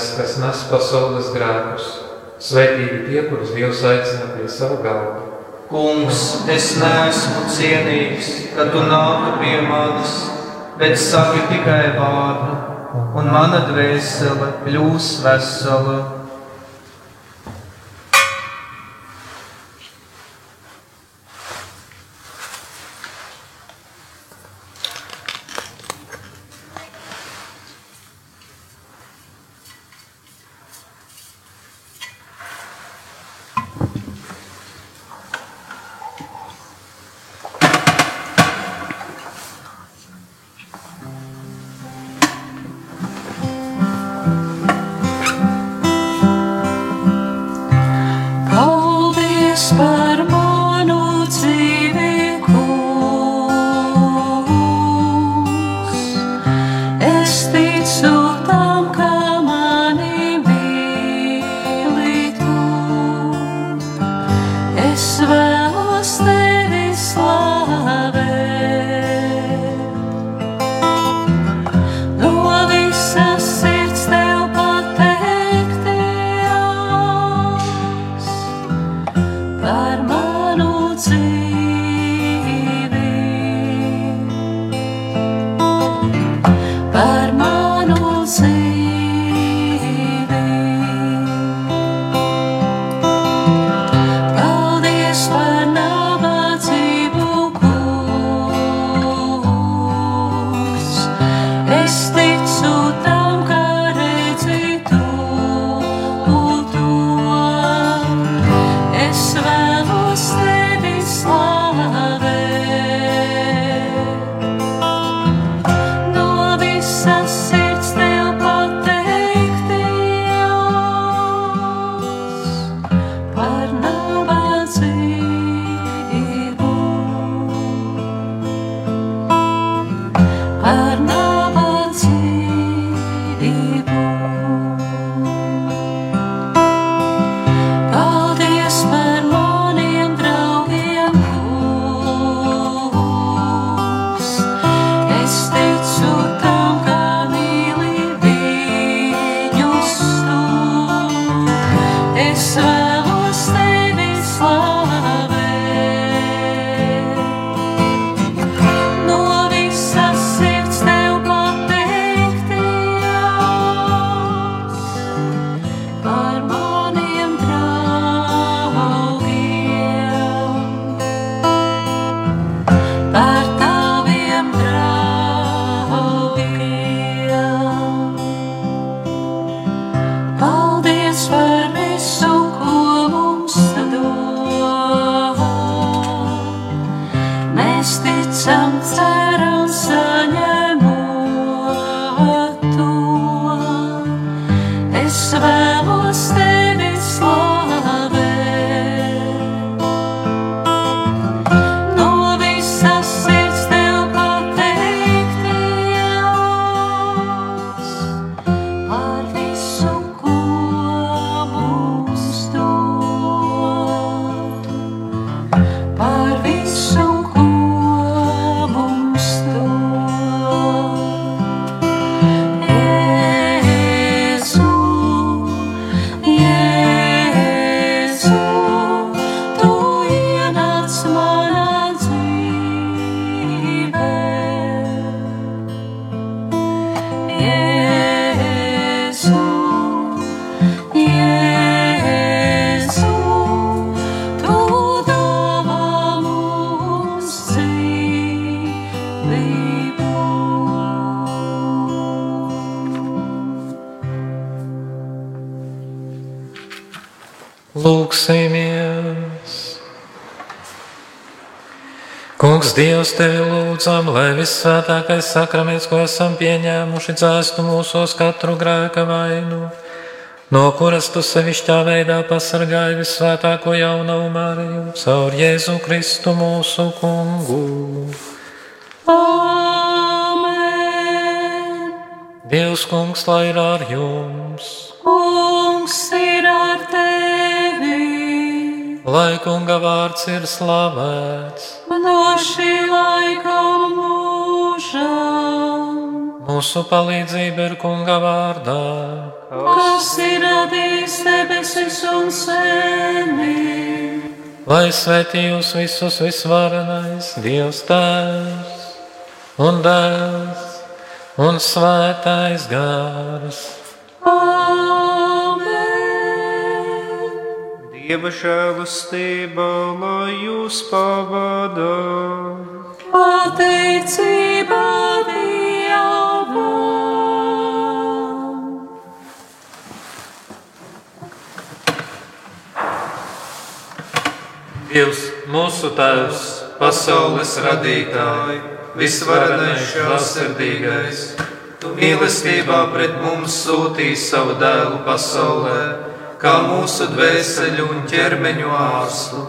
Dieva jērs, kas nes pasaules grēkus. Sveitīgi tie, kurus Dievs aicina pie sava galva. Kungs, es neesmu cienīgs, ka tu nāku pie manis, bet saki tikai vārdu, un mana dvēsele kļūs vesela. Lūksimies! Kungs, Dievs, tevi lūdzam, lai vissvētākais sakraments, ko esam pieņēmuši, dzēstu mūsos katru grēka vainu, no kuras tu sevišķā veidā pasargāji vissvētāko jaunavu Mariju, caur Jēzu Kristu mūsu kungu. Amen! Dievs, kungs, lai ir ar jums! Kungs ir! Lai kunga vārds ir slavēts, No šī laika mūžam, mūsu palīdzība ir kunga vārdā. kas ir radījis debesis un zemi. Lai svētī jūs visus visvarenais Dievs Tēvs un Dēls un Svētais Gārs. Amen! Dieva žēlastība, lai jūs pavada. Pateicība Dievam! Dievs, mūsu Tēvs, Pasaules radītāji, visvarenais žēlsirdīgais, tu mīlestībā pret mums sūtīji savu dēlu pasaulē, kā mūsu dvēseli un ķermeņu ārstu.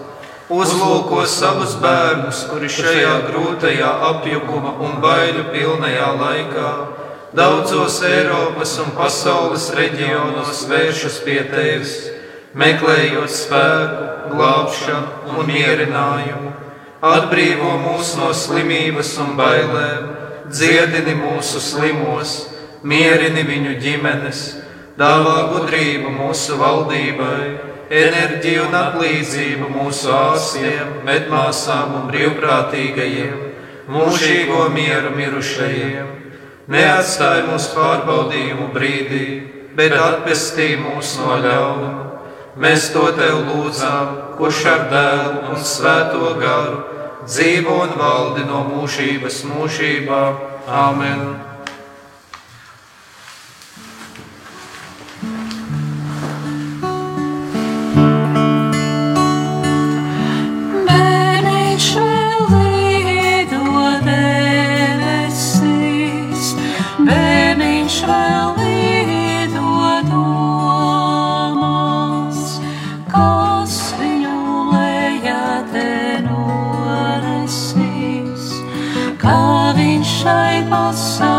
Uzlūko savus bērnus, kuri šajā grūtajā apjukuma un baiļu pilnajā laikā daudzos Eiropas un pasaules reģionos vēršas pie tevis, meklējot spēku, glābšanu un mierinājumu. Atbrīvo mūs no slimības un bailēm, dziedini mūsu slimos, mierini viņu ģimenes, dāvā gudrību mūsu valdībai, enerģiju un atlīdzību mūsu ārstiem, medmāsām un brīvprātīgajiem, mūžīgo mieru mirušajiem. Neatstāj mūs pārbaudījumu brīdī, bet atpestī mūs no ļaunuma. Mēs to tev lūdzām, kurš ar dēlu un svēto garu dzīvo un valdi no mūžības mūžībā. Āmen! Šai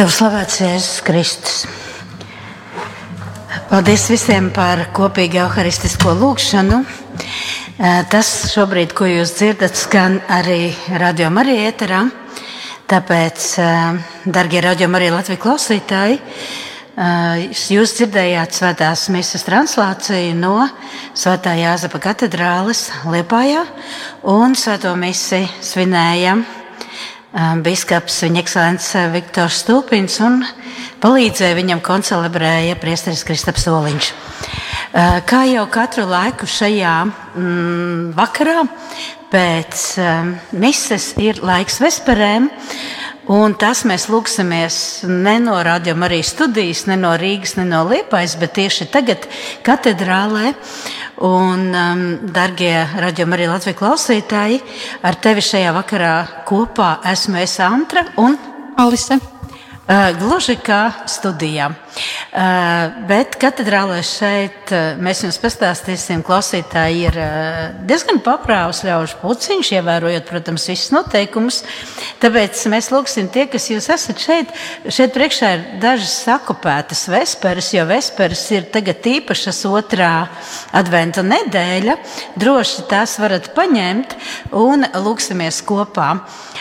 tev slavēts Jēzus Kristus. Paldies visiem par kopīgu evaharistisko lūgšanu. Eh, Tas šobrīd, ko jūs dzirdat, skan arī radio Marija ēterā. Tāpēc, eh, darbie radio Marija Latvijas klausītāji, eh, jūs dzirdējāt svētās misijas translāciju no Svētā Jāzepa katedrāles Liepājā un svēto misiju svinēja Biskaps viņa ekscelence Viktors Stūpins un palīdzēja viņam koncelebrēja priesteris Kristaps Soliņš. Kā jau katru laiku šajā mm, vakarā pēc um, mises ir laiks vesperēm, un tas mēs lūksimies ne no rādījuma arī studijas, ne no Rīgas, ne no Liepais, bet tieši tagad katedrālē. Un, um, darbie radījumi arī Latvijas klausītāji, ar tevi šajā vakarā kopā esmu es Antra un Alise. Uh, gluži kā studijā. Uh, bet katedrālē šeit uh, mēs jums pastāstīsim, klausītāji ir diezgan paprāvs ļaužu puciņš, ievērojot, protams, visus noteikumus. Tāpēc mēs lūgsim tie, kas jūs esat šeit. Šeit priekšā ir dažas sakopētas vesperas, jo vesperas ir tagad īpašas otrā adventa nedēļa. Droši tās varat paņemt un lūksimies kopā.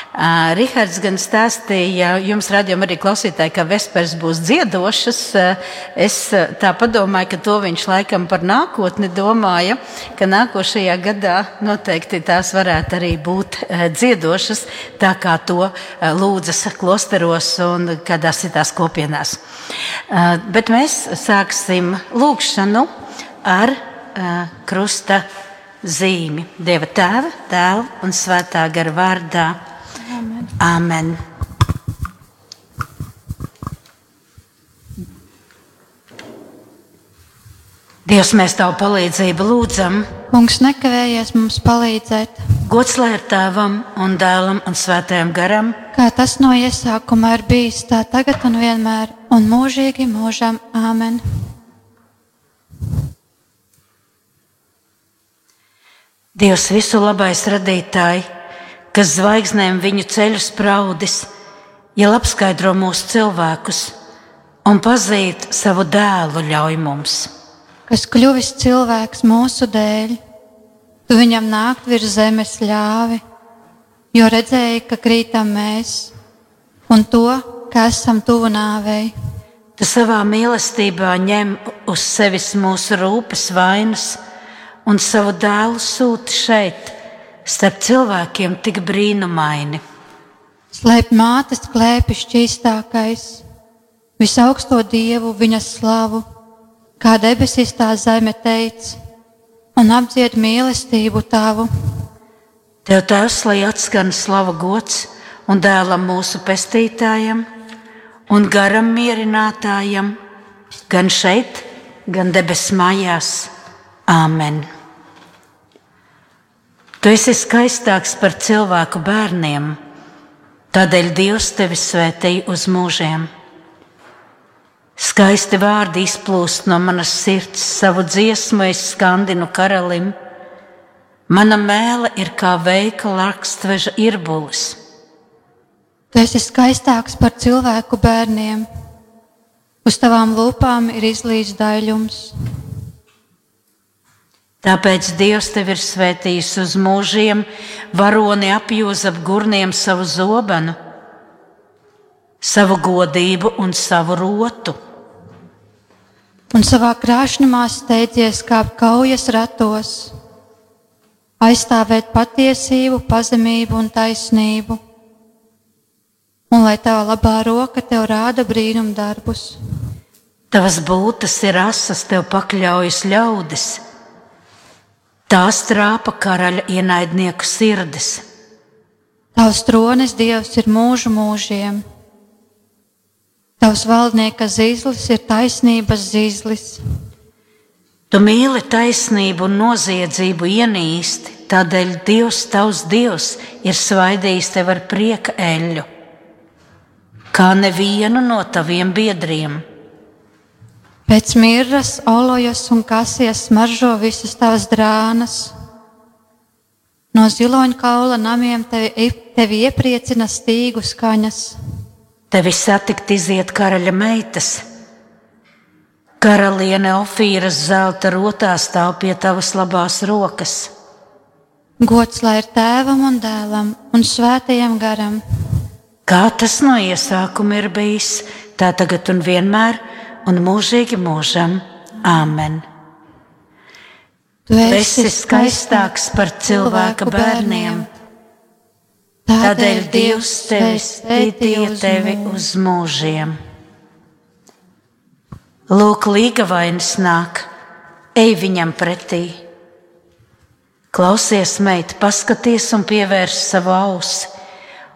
Uh, Rihards gan stāstīja, jums rādījām arī klausītāji, ka vespers būs dziedošas. Uh, Es eh, tā padomāju, ka to viņš laikam par nākotni domāja, ka nākošajā gadā noteikti tās varētu arī būt dziedošas, tā kā to lūdzas klosteros un kādās citās kopienās. Bet mēs sāksim lūgšanu ar krusta zīmi Dieva tēva, dēla un svētā gara vārdā. Amen. Dievs, mēs Tavu palīdzību lūdzam. Kungs, nekavējies mums palīdzēt, Gods lai ir Tēvam un Dēlam un Svētajam garam. kā tas no iesākuma ir bijis, tā tagad un vienmēr, un mūžīgi mūžam. Āmen! Dievs, visu labais radītāji, kas zvaigznēm viņu ceļu spraudis, ja apskaidro mūsu cilvēkus un pazīt savu dēlu ļauj mums. kas kļuvis cilvēks mūsu dēļ, tu viņam nākt virs zemes ļāvi, jo redzēji, ka krītam mēs, un to, ka esam tuvu nāvei. Tu savā mīlestībā ņem uz sevis mūsu rūpes vainas un savu dēlu sūti šeit, starp cilvēkiem tik brīnumaini. Slēp mātes klēpi šķīstākais, visaugsto dievu viņas slavu, kā debesīs tā zeme teica, un apdzied mīlestību tavu. Tev tās, lai atskan slava gods un dēlam mūsu pestītājam un garam mierinātājam, gan šeit, gan debesu mājās. Āmen! Tu esi skaistāks par cilvēku bērniem, tādēļ Dievs tevi svētīja uz mūžiem. Skaisti vārdi izplūst no manas sirds, savu dziesmu es skandinu karalim. Mana mēlē ir kā veikala rakstveža irbulis. Tu esi skaistāks par cilvēku bērniem. Uz tavām lūpām ir izlīdz daļums. Tāpēc Dievs tevi ir svētījis uz mūžiem, varoni apjūz ap gurniem savu zobenu, savu godību un savu rotu. Un savā krāšņumā steidzies kā kaujas ratos, aizstāvēt patiesību, pazemību un taisnību. Un lai tava labā roka tev rāda brīnum darbus. Tavas būtas ir asas, tev pakļaujas ļaudis. Tās trāpa karaļa ienaidnieku sirdis. Tavs tronis, Dievs, ir mūžu mūžiem. Tavs valdnieka zīslis ir taisnības zīslis. Tu mīli taisnību un noziedzību ienīsti, tādēļ Dievs, tavs Dievs, ir svaidījis tev ar prieka eļļu, kā nevienu no taviem biedriem. Pēc mirras, olojas un kasijas smaržo visas tavas drānas. No ziloņa kaula namiem tevi, tevi iepriecina stīgu skaņas. Tevi satikt iziet karaļa meitas. Karaliene Ofīras zelta rotā stāv pie tavas labās rokas. Gods lai ir tēvam un dēlam un svētajam garam, Kā tas no iesākuma ir bijis, tā tagad un vienmēr, un mūžīgi mūžam. Āmen! tu esi skaistāks par cilvēka bērniem, tādēļ Dievs tevi svētīja tevi uz mūžiem. Lūk, līgavainis nāk, ej viņam pretī. Klausies, meita, paskaties un pievērs savu ausi,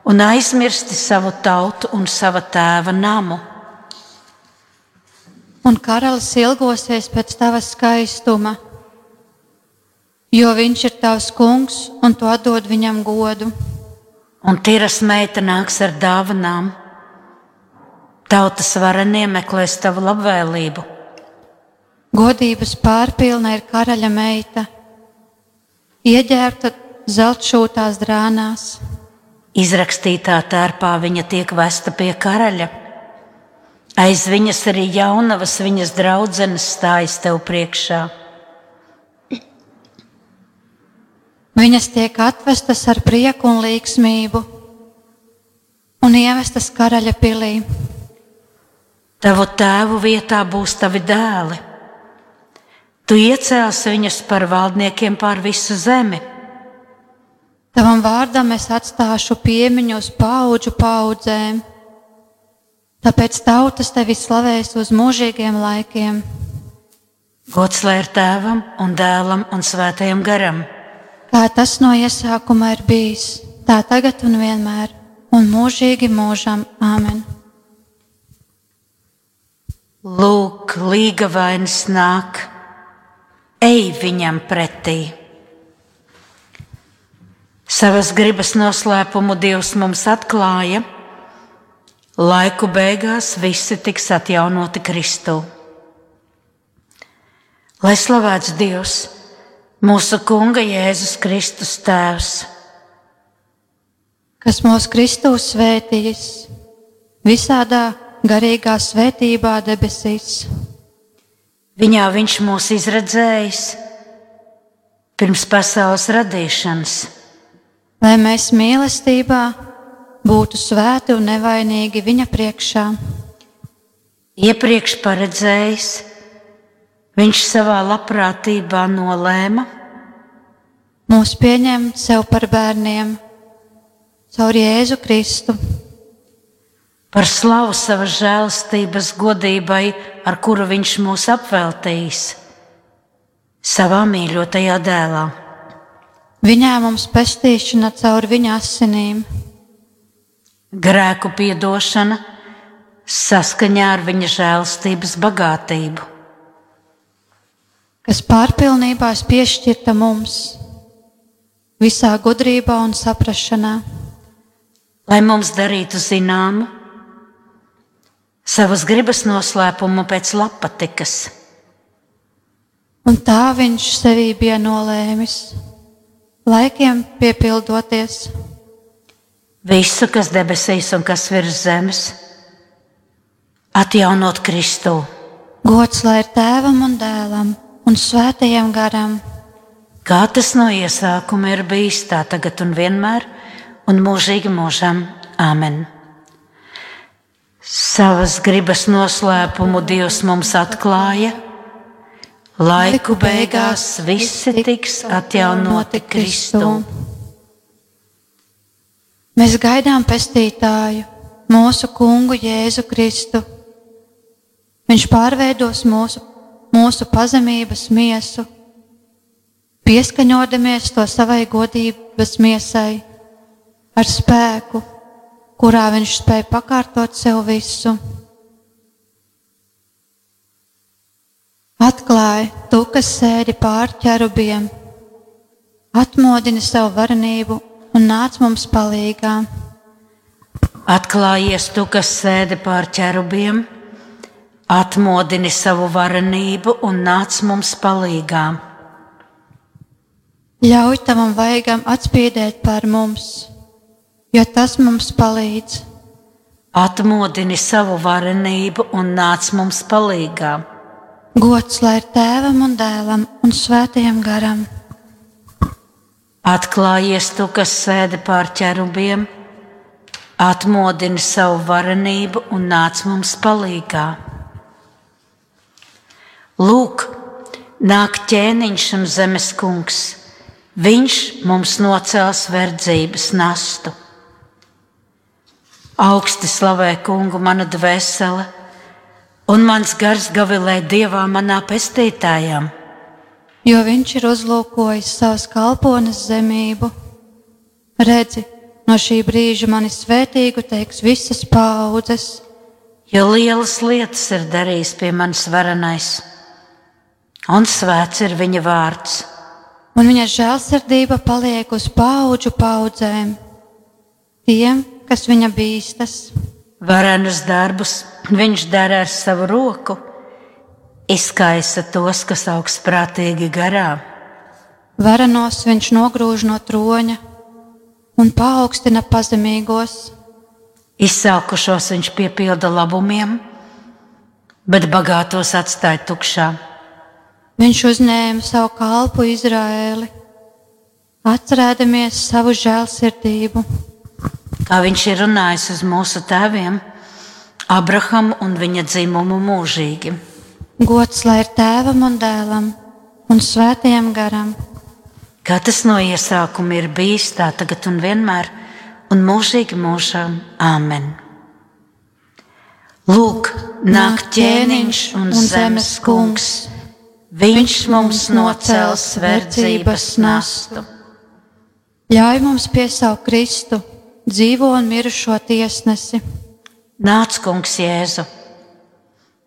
un aizmirsti savu tautu un sava tēva namu. Un karalis ilgosies pēc tava skaistuma, jo viņš ir tavs kungs un tu atdod viņam godu. Un tīras meita nāks ar dāvanām. Tautas varenie meklēs tavu labvēlību. Godības pārpilna ir karaļa meita, ieģērbta zeltšūtās drānās. Izrakstītā tērpā viņa tiek vesta pie karaļa. Aiz viņas arī jaunavas viņas draudzenes stājas tev priekšā. Viņas tiek atvestas ar prieku un līgsmību un ievestas karaļa pilī. Tavu tēvu vietā būs tavi dēli. Tu iecelsi viņus par valdniekiem pār visu zemi. Tavam vārdam es atstāšu piemiņu uz paudžu paudzēm, tāpēc tautas tevi slavēs uz mūžīgiem laikiem. Gods lai ir tēvam un dēlam un svētajam garam. Kā tas no iesākuma ir bijis, tā tagad un vienmēr, un mūžīgi mūžam. Āmen! Lūk, līga vainas nāk, ej viņam pretī. Savas gribas noslēpumu Dievs mums atklāja. Laiku beigās visi tiks atjaunoti Kristū. Lai slavēts Dievs, mūsu Kunga Jēzus Kristus Tēvs, kas mūs Kristus svētījis visādā garīgā svētībā debesīs. Viņā Viņš mūs izredzējis pirms pasaules radīšanas. lai mēs mīlestībā būtu svēti un nevainīgi viņa priekšā. Iepriekš paredzējis, viņš savā labprātībā nolēma Mūs pieņemt sev par bērniem caur Jēzu Kristu, par slavu savas žēlastības godībai, ar kuru viņš mūs apveltījis savā mīļotajā dēlā. viņā mums pestīšana caur viņa asinīm, Grēku piedošana saskaņā ar viņa žēlastības bagātību, kas pārpilnībā piešķirta mums visā gudrībā un saprašanā, lai mums darītu zināmu savas gribas noslēpumu pēc lapatikas. un tā viņš sevī bija nolēmis, laikiem piepildoties. Visu, kas debesīs un kas virs zemes, atjaunot Kristu. Gods lai ir tēvam un dēlam un svētajam garam, Kā tas no iesākuma ir bijis, tā tagad un vienmēr, un mūžīgi mūžam. Āmen. Savas gribas noslēpumu Dievs mums atklāja. Laiku beigās visi tiks atjaunoti Kristū. Mēs gaidām pestītāju, mūsu kungu Jēzu Kristu. Viņš pārveidos mūsu, mūsu pazemības miesu, pieskaņodamies to savai godības miesai, ar spēku, kurā viņš spēja pakārtot sev visu. Atklāj, tu, kas sēdi pār ķerubiem, atmodini savu varenību un nāc mums palīdzīgā. Atklājies tu, kas sēdi pār ķerubiem, atmodini savu varenību un nāc mums palīgā. Ļauj tavam vaigam atspīdēt pār mums, jo tas mums palīdz. Atmodini savu varenību un nāc mums palīgā. Gods lai ir tēvam un dēlam un svētajam garam. Atklājies tu, kas sēdi pār ķerubiem, atmodini savu varenību un nāc mums palīgā. Lūk, nāk ķēniņš un zemes kungs, viņš mums nocels verdzības nastu. Augsti slavē kungu mana dvēsele, un mans gars gavilē dievā manā pestītājā, jo viņš ir uzlūkojis savas kalpones zemību. Redzi, no šī brīža mani svētīgu teiks visas paudzes, jo lielas lietas ir darījis pie manis varenais, un svēts ir viņa vārds. un viņa žēlsirdība paliek uz paudžu paudzēm. Tiem, kas viņa bīstas, Varenus darbus viņš dara ar savu roku, izkaisa tos, kas augstprātīgi garā. varenos viņš nogrūž no troņa un paaugstina pazemīgos. Izsalkušos viņš piepilda labumiem, bet bagātos atstāja tukšā. Viņš uzņēma savu kalpu Izraēli, atcerēdamies savu žēlsirdību. Kā viņš ir runājis uz mūsu tēviem, Abrahamu un viņa dzimumu mūžīgi. Gods lai ir tēvam un dēlam un svētajam garam, Kā tas no iesākuma ir bijis, tā tagad un vienmēr, un mūžīgi mūžām. Āmen! Lūk, nāk ķēniņš un zemes kungs. Viņš mums nocels verdzības nastu. ļauj mums piesaukt Kristu, dzīvo un mirušo tiesnesi. Nāc, kungs, Jēzu!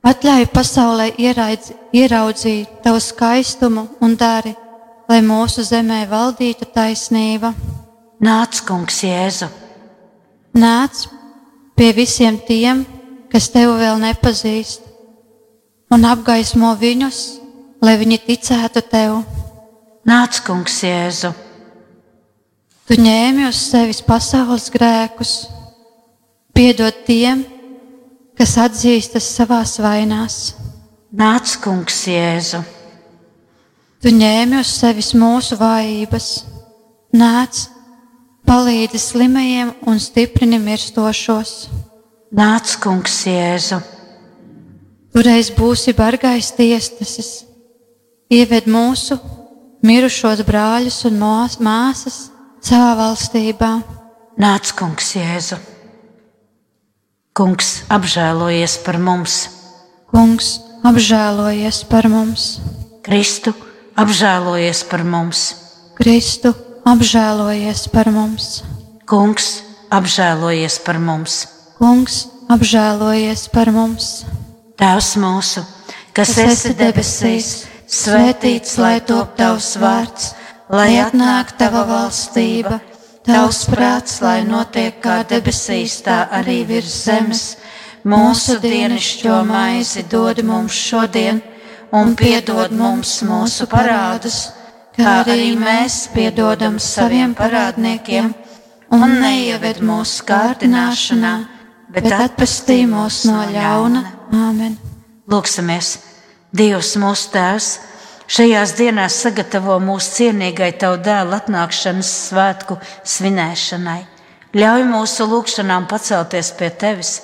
Atļauj pasaulē ieraidz, ieraudzīt tavu skaistumu un dari, lai mūsu zemē valdītu taisnība. Nāc, kungs, Jēzu! Nāc pie visiem tiem, kas tevi vēl nepazīst, un apgaismo viņus, lai viņi ticētu tev. Nāc, kungs, Jēzu! Tu ņēmi uz sevis pasaules grēkus, piedod tiem, kas atzīstas savās vainās. Nāc, kungs, Jēzu! Tu ņēmi uz sevis mūsu vājības, nāc, palīdzi slimajiem un stiprini mirstošos. Nāc, kungs, Jēzu! Toreiz būsi bargais tiesnesis, ieved mūsu mirušos brāļus un mās- māsas savā valstībā. Nāc, kungs, Jēzu! Kungs, apžēlojies par mums! Kungs, apžēlojies par mums! Kristu, apžēlojies par mums! Kristu, apžēlojies par mums! Kungs, apžēlojies par mums! Kungs, apžēlojies par mums! Tēvs mūsu, kas esi debesīs, svētīts lai top tavs vārds, lai atnāk tava valstība, tavs prāts, lai notiek kā debesīs, tā arī virs zemes. Mūsu dienascho maizi dod mums šodien, un piedod mums mūsu parādus, kā arī mēs piedodam saviem parādniekiem, un neieved mūsu kārdināšanā, bet atpestī mūs no ļauna. Āmen! Lūksimies, Dievs, mūsu Tēvs, šajās dienās sagatavo mūsu cienīgai Tavu dēlu atnākšanas svētku svinēšanai. Ļauj mūsu lūgšanām pacelties pie Tevis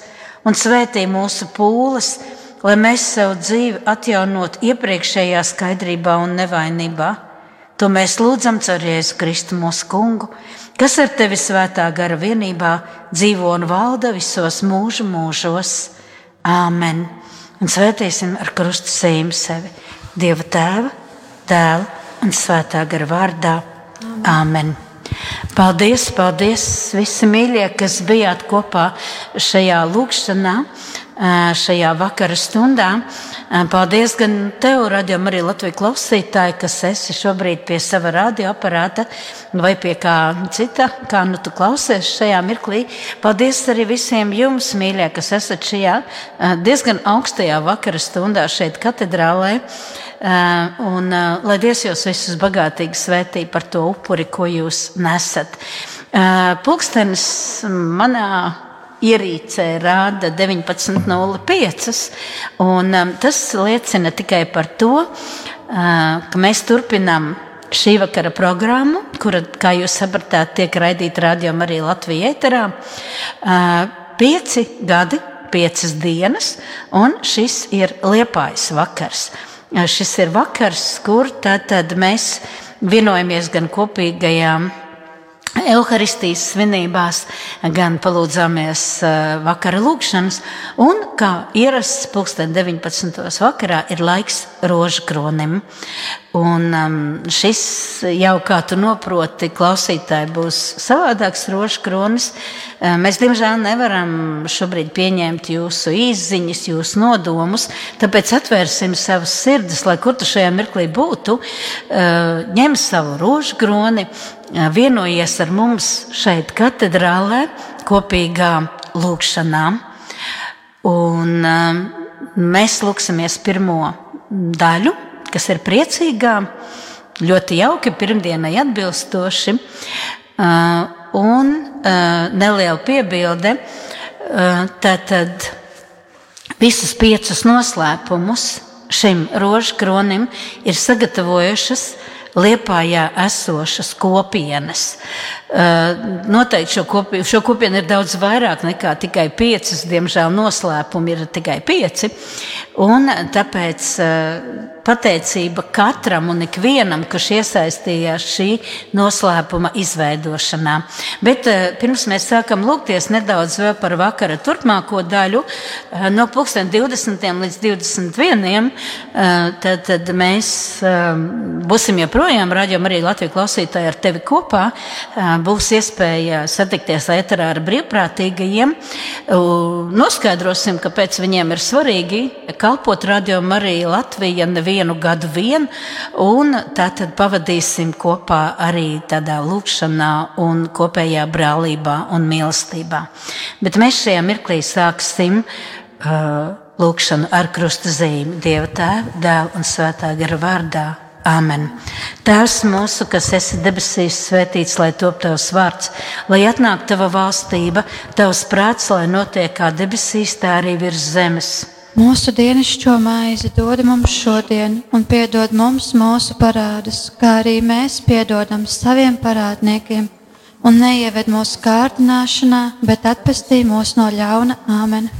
un svētī mūsu pūles, lai mēs savu dzīvi atjaunot iepriekšējā skaidrībā un nevainībā. To mēs lūdzam caur Jēzu Kristu mūsu kungu, kas ar Tevi svētā gara vienībā dzīvo un valda visos mūžu mūžos. Āmen! Un svētīsim ar krustu sējumu sevi Dieva tēva, dēla un svētā gara vārdā. Āmen! Paldies, paldies visi mīļie, kas bijāt kopā šajā lūkšanā, šajā vakara stundā. Paldies gan tev, radījumam, arī Latvijas klausītāji, kas esi šobrīd pie sava radioaparāta vai pie kā cita, kā nu tu klausies šajā mirklī. Paldies arī visiem jums, mīļie, kas esat šajā diezgan augstajā vakara stundā šeit katedrālē. Un lai Dievs jūs visus bagātīgi svētī par to upuri, ko jūs nesat. Pulkstenis manā ierīcē rāda 19.05. Un, um, tas liecina tikai par to, ka mēs turpinām šī vakara programmu, kura, kā jūs sapratāt, tiek raidīta radio arī Latvijā ēterā. Pieci gadi, piecas dienas, un šis ir liepais vakars. Šis ir vakars, kur tad, mēs vienojamies gan kopīgajām Euharistijas svinībās, gan palūdzāmies vakara lūkšanas, un kā ierasts pulksten 19. vakarā ir laiks rožkronim. Un um, šis jau, kā tu noproti, klausītāji būs savādāks rožkronis. Mēs, diemžēl, nevaram šobrīd pieņemt jūsu izziņas, jūsu nodomus, tāpēc atvērsim savas sirdis, lai kur tu šajā mirklī būtu, ņem savu rožkroni, vienojies ar mums šeit, katedrālē, kopīgā lūkšanā. Un um, mēs lūksimies pirmo daļu, kas ir priecīgā, ļoti jauki, pirmdienai atbilstoši. Uh, un uh, neliela piebilde. Uh, tātad visus piecus noslēpumus šim rožu kronim ir sagatavojušas Liepājā esošas kopienas. Noteikti šo, kopi, šo kopienu ir daudz vairāk nekā tikai piecas. Diemžēl noslēpumi ir tikai pieci. Un tāpēc pateicība katram un ikvienam, kurš iesaistījās šī noslēpuma izveidošanā. Bet uh, pirms mēs sākam lūgties nedaudz par vakara turpmāko daļu, no 20. līdz 21. Tad, tad mēs būsim joprojām, raidījām arī Latviju klausītāji ar tevi kopā būs iespēja satikties ēterā ar brīvprātīgajiem. Noskaidrosim, kāpēc viņiem ir svarīgi kalpot radio arī Latvija nevienu gadu vien, un tātad pavadīsim kopā arī tādā lūkšanā un kopējā brālībā un mīlestībā. Bet mēs šajā mirklī sāksim uh, lūkšanu ar krusta zīmi Dieva tēva, dēla un svētā gara vārdā. Āmen. Tēvs mūsu, kas esi debesīs, svētīts, lai top tavs vārds, lai atnāk tava valstība, tavs prāts, lai notiek kā debesīs, tā arī virs zemes. Mūsu dienascho maizi dod mums šodien, un piedod mums mūsu parādus, kā arī mēs piedodam saviem parādniekiem, un neieved mūsu kārdināšanā, bet atpestī mūs no ļauna Āmen.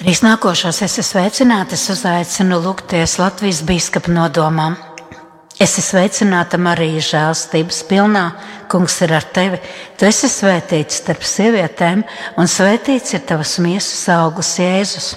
Trīs nākošos es esmu sveicināts, es uzaicinu lūgties Latvijas biskupa nodomām. Es esmu sveicināta Marija, žēlstības pilnā. Kungs ir ar tevi. Tu esi svētīts starp sievietēm, un svētīts ir tavas miesas augurs, Jēzus.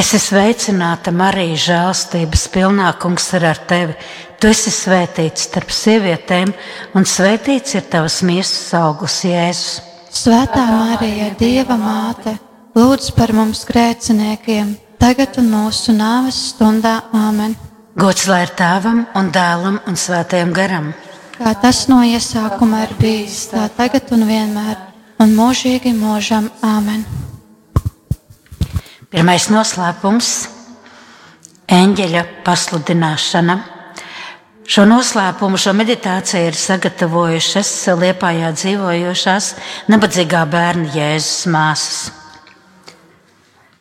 Es esmu sveicināta, Marija, žēlstības pilnā kungs ir ar tevi. Tu esi svētīts starp sievietēm, un svētīts ir tavs miesas augurs, Jēzus. Svētā Marija, Dieva māte, lūdz par mums grēciniekiem, tagad un mūsu nāves stundā. Āmen! Gods lai ir tēvam un dēlam un svētajam garam! kā tas no iesākuma ir bijis, tā tagad un vienmēr, un mūžīgi mūžam. Āmen! Pirmais noslēpums - eņģeļa pasludināšana. Šo noslēpumu, šo meditāciju ir sagatavojušas Liepājā dzīvojošās nabadzīgā bērna Jēzus māsas.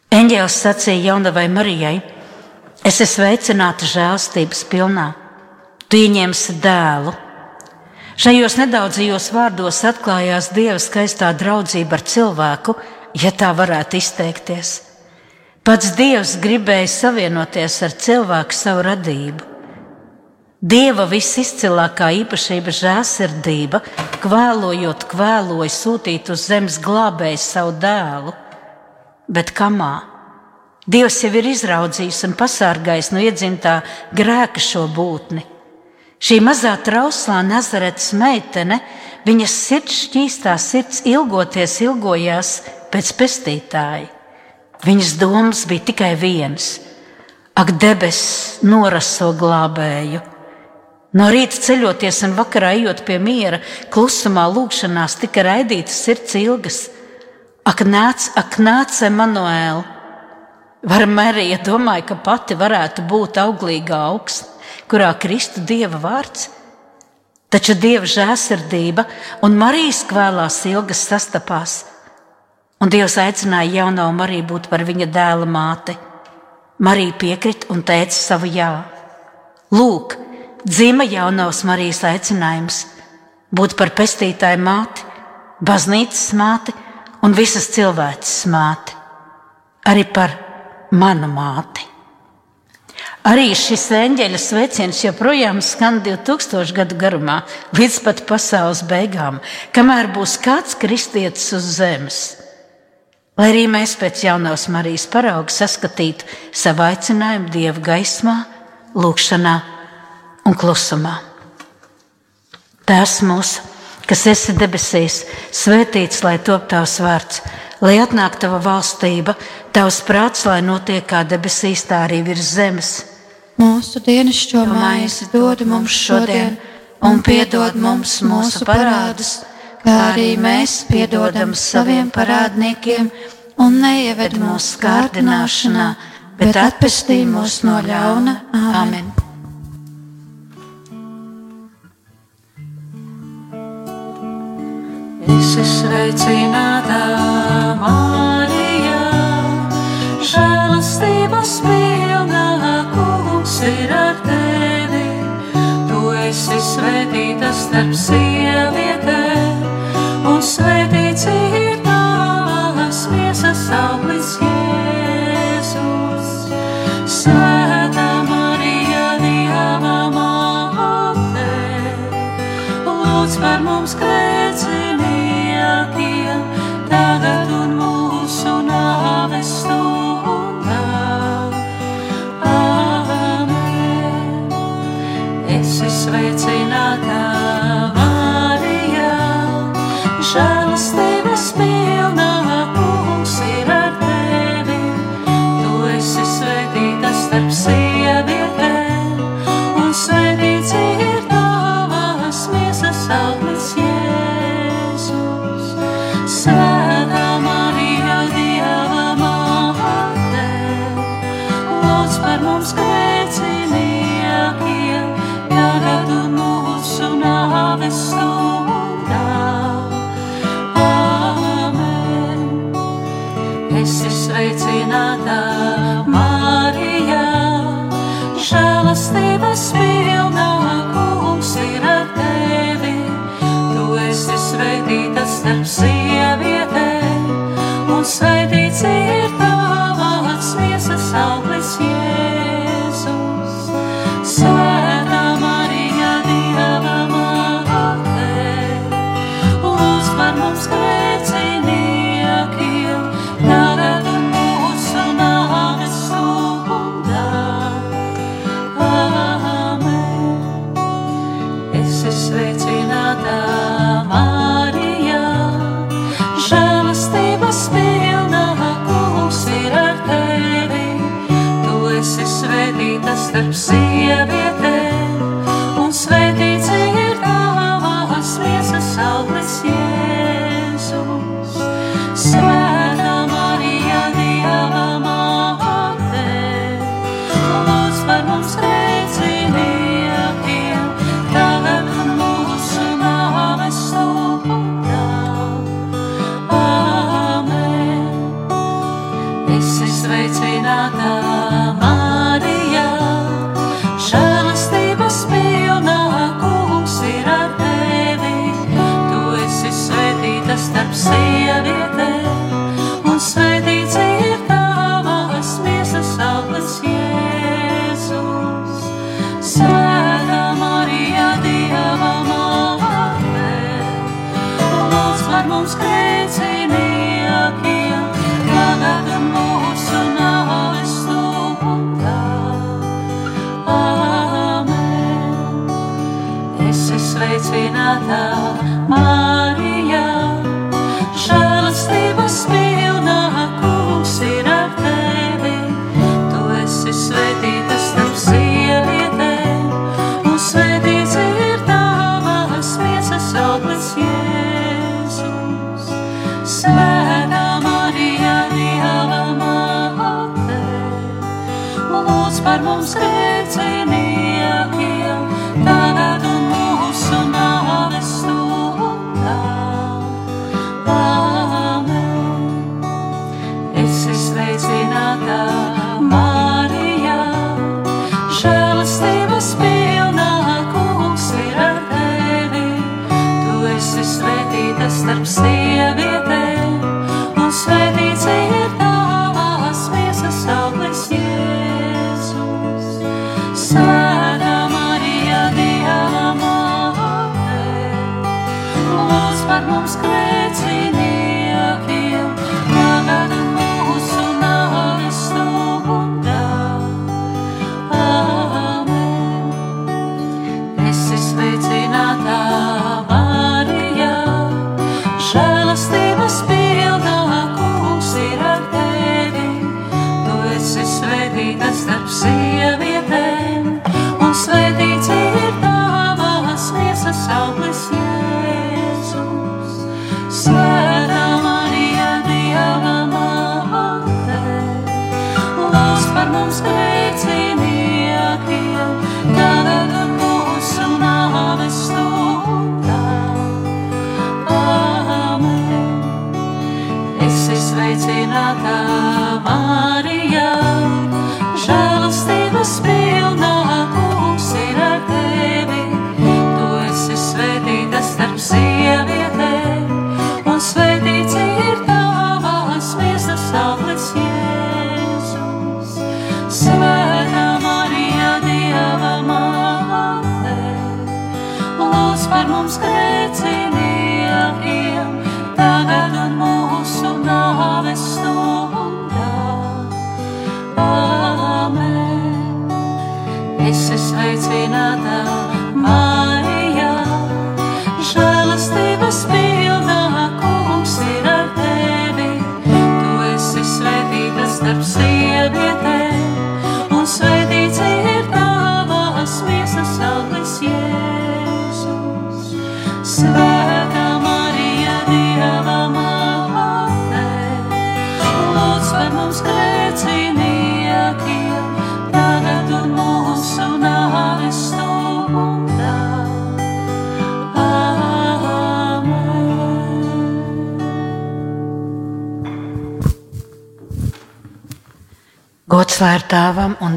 Eņģēlis sacīja jaunavai Marijai: Es esmu sveicināta žēlstības pilnā. Tu ieņemsi dēlu Šajos nedaudzajos vārdos atklājās Dieva skaistā draudzība ar cilvēku, ja tā varētu izteikties. Pats Dievs gribēja savienoties ar cilvēku savu radību. Dieva visizcilākā īpašība žēlsirdība, kvēlojot, kvēloja sūtīt uz zemes glābēju savu dēlu, bet kamā? Dievs jau ir izraudzījis un pasargājis no iedzimtā grēka šo būtni. Šī mazā trauslā Nazaretes meitene, viņas sirds šķīstā sirds ilgoties ilgojās pēc pestītāja. Viņas domas bija tikai viens ak, debesis, noraso glābēju! No rīta ceļoties un vakarā ejot pie miera, klusumā, lūgšanās tika raidītas sirds ilgas. Ak, nāc, ak, nāc, Emanuēl! Var Marija domāja, ka pati varētu būt auglīga augsts, kurā Kristu Dieva vārds. Taču Dieva žēlsirdība un Marijas kvēlās ilgas sastapās, un Dievs aicināja jauno Mariju būt par viņa dēla māti. Marija piekrita un teica savu jā. Lūk, dzima jaunās Marijas aicinājums būt par pestītāju māti, baznīcas māti un visas cilvēces māti, arī par manu māti. Arī šis eņģeļa sveiciens joprojām skan 2000 gadu garumā, līdz pat pasaules beigām, kamēr būs kāds kristietis uz zemes. Lai arī mēs pēc jaunās Marijas parauga saskatītu savu aicinājumu Dieva gaismā, lūgšanā un klusumā. Tēvs mūsu, kas esi debesīs, svētīts lai top tavs vārds, lai atnāk tava valstība, tavs prāts, lai notiek kā debesīs, tā arī virs zemes. Mūsu dienascho maizi dod mums šodien, un piedod mums mūsu parādus, kā arī mēs piedodam saviem parādniekiem, un neieved mūsu kārdināšanā, bet atpestī mūs no ļauna. Āmen! Esi sveicināta, Marija, žēlastības pilna, kungs ir ar tevi. Tu esi svētīta starp sievietēm, un svētīts ir žēlastības pilnā, kungs ir ar tevi. Tu esi svētīta starp sievietēm,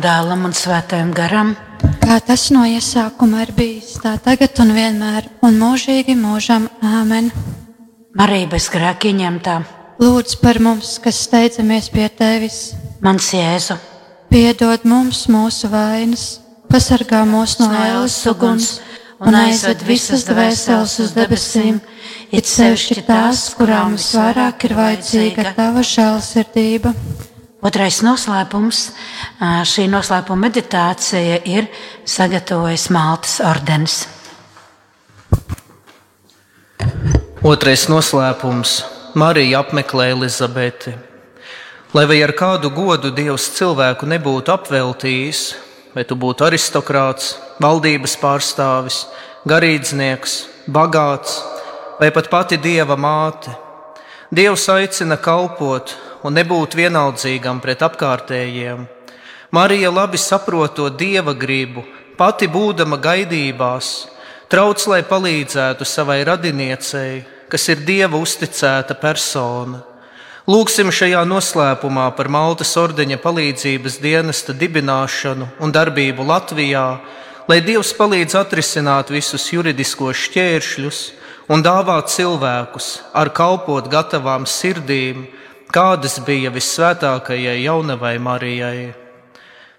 dēlam un svētajam garam, Kā tas no iesākuma ir bijis, tā tagad un vienmēr, un mūžīgi mūžam. Āmen. Marija bez grēka ieņemtā, Lūdz par mums, kas steidzamies pie tevis, mans Jēzu, piedod mums mūsu vainas, pasargā mūs no ēlas uguns un aizved visas dvēseles uz debesīm, it sevišķi tās, kurām visvairāk ir vajadzīga. tava žēlsirdība. Otrais noslēpums, šī noslēpuma meditācija ir sagatavojis Maltas ordenis. Otrais noslēpums - Marija apmeklē Elizabeti. Lai vai ar kādu godu Dievs cilvēku nebūtu apveltījis, vai tu būtu aristokrāts, valdības pārstāvis, garīdznieks, bagāts vai pat pati Dieva māte, Dievs aicina kalpot un nebūt vienaldzīgam pret apkārtējiem. Marija labi saprotot Dieva gribu, pati būdama gaidībās, trauc, lai palīdzētu savai radiniecei, kas ir Dieva uzticēta persona. Lūksim šajā noslēpumā par Maltas ordeņa palīdzības dienesta dibināšanu un darbību Latvijā, lai Dievs palīdz atrisināt visus juridiskos šķēršļus un dāvāt cilvēkus ar kalpot gatavām sirdīm, kādas bija visvētākajai jaunavai Marijai.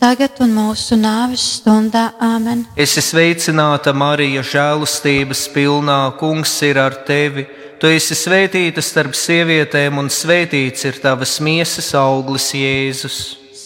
tagad un mūsu nāves stundā. Āmen! Es esmu sveicināta, Marija, žēlustības pilnā. Kungs ir ar tevi. Tu esi svētīta starp sievietēm, un svētīts ir tavas miesas auglis, Jēzus.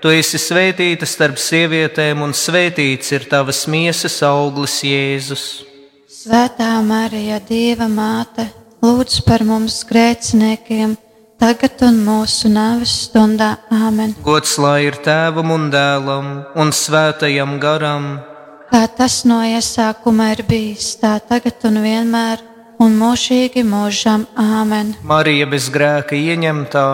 Tu esi svētīta starp sievietēm, un svētīts ir tavas miesas auglis, Jēzus. Svētā Marija, Dieva māte, lūdz par mums grēciniekiem, tagad un mūsu nāves stundā. Āmen! Gods lai ir tēvam un dēlam un svētajam garam. Kā tas no iesākuma ir bijis, tā tagad un vienmēr, un mūžīgi mūžam. Āmen! Marija bez grēka ieņemtā,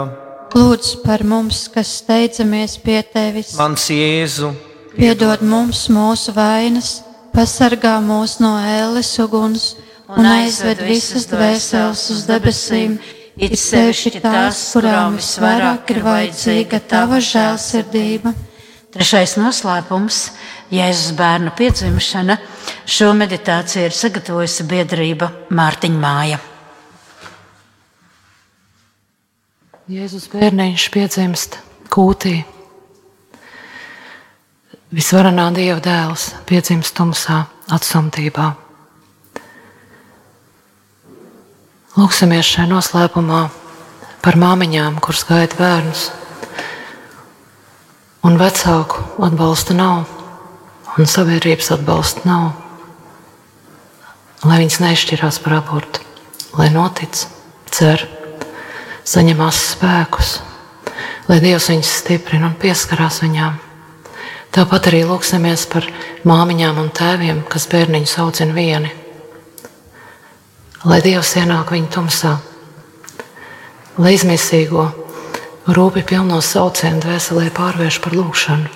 Lūdz par mums, kas steidzamies pie tevis. mans Jēzu, Piedod mums mūsu vainas, pasargā mūs no ēles uguns un aizved visas dvēseles uz debesīm, it sevišķi tās, kurām visvairāk ir vajadzīga tava žēlsirdība. Trešais noslēpums - Jēzus bērnu piedzimšana. Šo meditāciju ir sagatavojusi biedrība Mārtiņa Māja. Jēzus bērniņš piedzimst kūtī. Visvarenā Dieva dēls piedzimst tumsā, atsumtībā. Lūksimies šajā noslēpumā par māmiņām, kuras gaida bērnus, un vecāku atbalsta nav, un sabiedrības atbalsta nav. Lai viņas nešķirās par abortu, lai notic, cer, saņemās spēkus, lai Dievs viņus stiprina un pieskarās viņām. Tāpat arī lūksimies par māmiņām un tēviem, kas bērniņus audzina vieni. Lai Dievs ienāk viņu tumsā, lai izmisīgo, rūpi pilno saucienu dvēselē pārvērš par lūgšanu.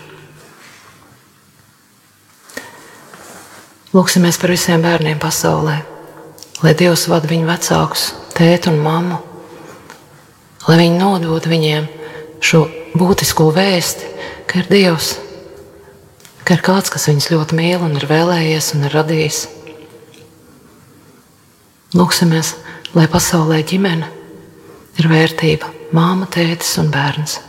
Lūksimies par visiem bērniem pasaulē, lai Dievs vada viņu vecākus, tēti un mammu, lai viņi nodod viņiem šo būtisko vēsti, ka ir Dievs, ka ir kāds, kas viņus ļoti mīl un ir vēlējies un ir radījis. Lūksimies, lai pasaulē ģimene ir vērtība, māma, tētis un bērns.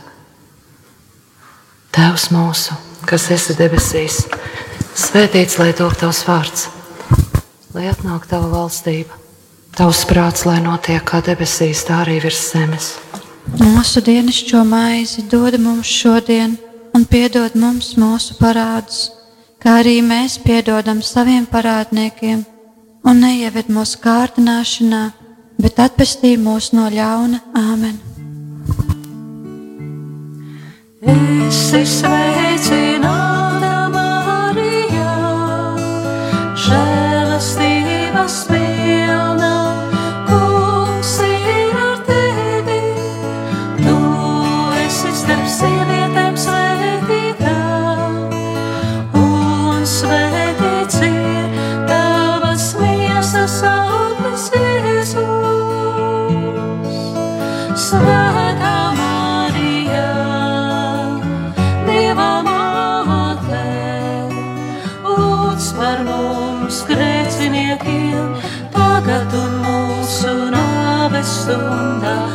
Tēvs mūsu, kas esi debesīs, svētīts lai top tavs vārds, lai atnāktu tava valstība, Tavs prāts, lai notiek kā debesīs, tā arī virs zemes. Mūsu dienascho maizi dod mums šodien, un piedod mums mūsu parādus, kā arī mēs piedodam saviem parādniekiem, un neieved mūsu kārdināšanā, bet atpestī mūs no ļauna Āmen. Es esmu sveicināts! 送到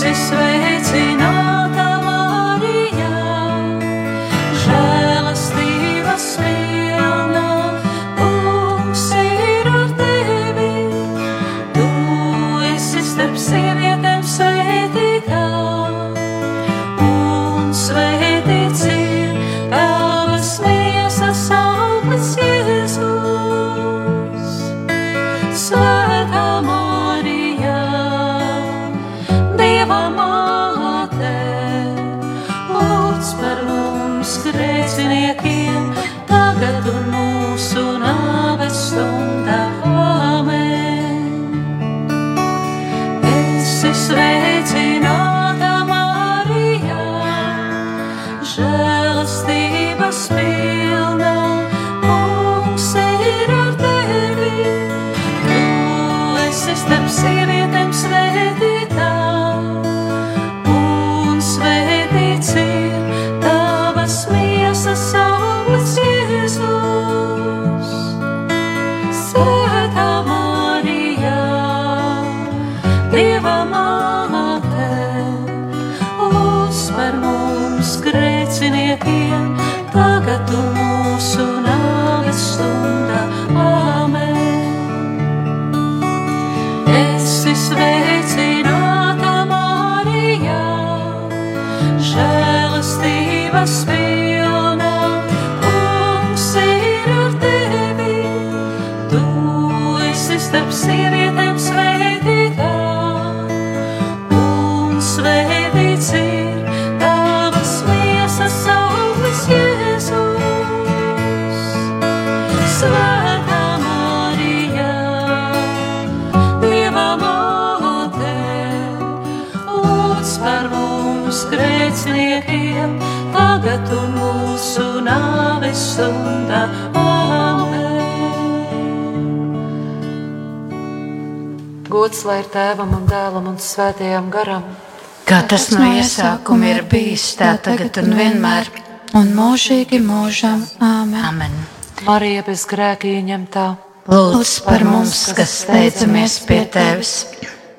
This své svētajam garam. Kā tas no iesākuma ir bijis, tā tagad un vienmēr. un mūžīgi mūžam. Āmen. Amen. Marija bez grēka ieņemtā, Lūdz par mums, kas steidzamies pie tevis.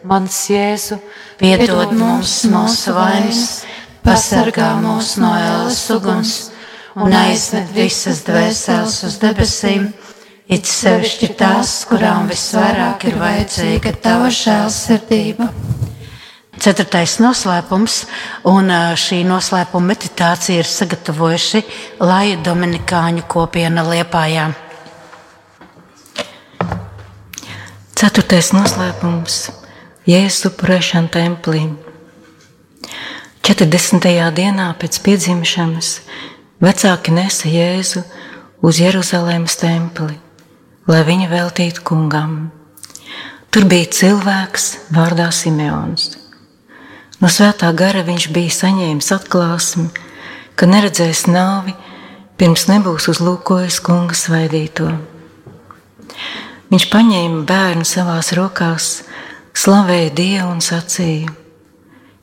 mans Jēzu, Piedod mums mūsu vainas, pasargā mūs no ēlas uguns un aizved visas dvēseles uz debesīm, it sevišķi tās, kurām visvairāk ir vajadzīga tava žēlsirdība. Ceturtais noslēpums, un šī noslēpuma meditācija ir sagatavojuši Laja Dominikāņu kopiena Liepājā. Ceturtais noslēpums - Jēzus upurēšana templī. 40. dienā pēc piedzimšanas vecāki nesa Jēzu uz Jeruzalemes templi, lai viņu veltītu kungam. Tur bija cilvēks vārdā Simeons. No svētā gara viņš bija saņēmis atklāsmi, ka neredzēs nāvi, pirms nebūs uzlūkojis kunga svaidīto. Viņš paņēma bērnu savās rokās, slavēja Dievu un sacīja: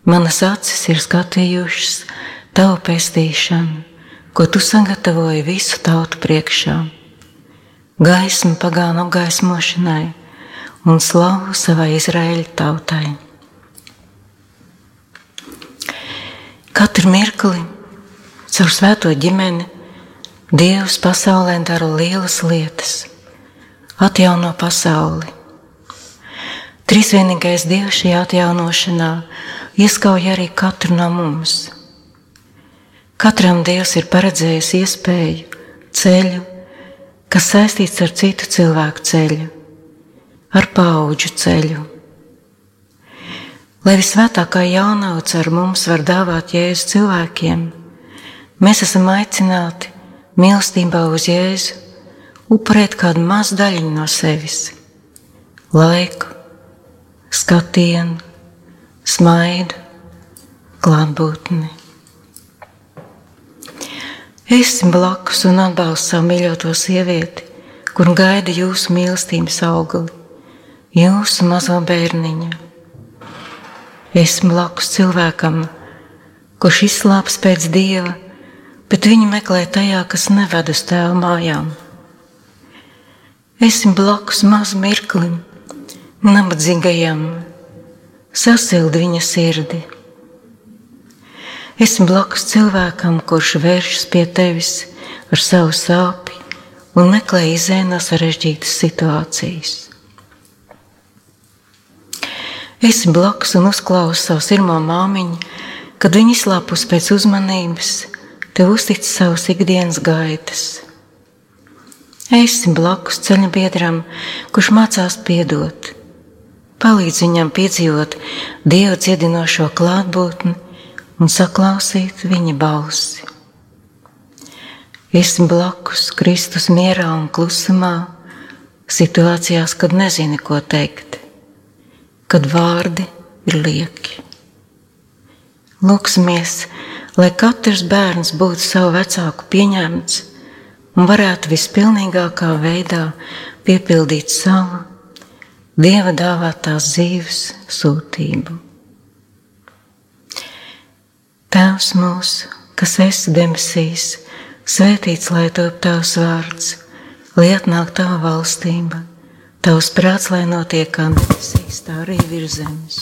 Manas acis ir skatījušas tavu pestīšanu, ko tu sagatavoji visu tautu priekšā. Gaisma pagānu apgaismošanai un slavu savai Izraēļa tautai. Katru mirkli caur svēto ģimeni Dievs pasaulē dara lielas lietas atjauno pasauli. Trīsvienīgais Dievs šajā atjaunošanā ieskauj arī katru no mums. Katram Dievs ir paredzējis iespēju, ceļu, kas saistīts ar citu cilvēku ceļu, ar paudžu ceļu. Lai visvētākā jaunauts ar mums var dāvāt jēzu cilvēkiem, mēs esam aicināti mīlestībā uz Jēzu upurēt kādu mazu daļiņu no sevis - laiku, skatienu, smaidu, klātbūtni. Esim blakus un atbalstu savu mīļoto sievieti, kur gaida jūsu mīlestības augli, jūsu mazo bērniņu. Esmu blakus cilvēkam, kurš izslāps pēc dieva, bet viņu meklē tajā, kas neved uz tēva mājām. Esmu blakus mazam mirklim, nabadzīgajam, sasildi viņa sirdi. Esmu blakus cilvēkam, kurš vēršas pie tevis ar savu sāpju un meklē izēnā sarežģītas situācijas. Esi blakus un uzklausi savu sirmo māmiņu, kad viņa izslāpus pēc uzmanības, tev uztic savus ikdienas gaitas. Esi blakus ceļa biedram, kurš mācās piedot, palīdz viņam piedzīvot dievu dziedinošo klātbūtni un saklausīt viņa balsi. Esi blakus Kristus mierā un klusumā, situācijās, kad nezini, ko teikt, kad vārdi ir lieki. Lūksimies, lai katrs bērns būtu savu vecāku pieņemts un varētu vispilnīgākā veidā piepildīt savu Dieva dāvātās dzīves sūtību. Tēvs mūsu, kas esi debesīs, svētīts lai top tavs vārds, lai atnāk tava valstība, tavs prāts, lai notiek kā debesīs, tā arī virs zemes.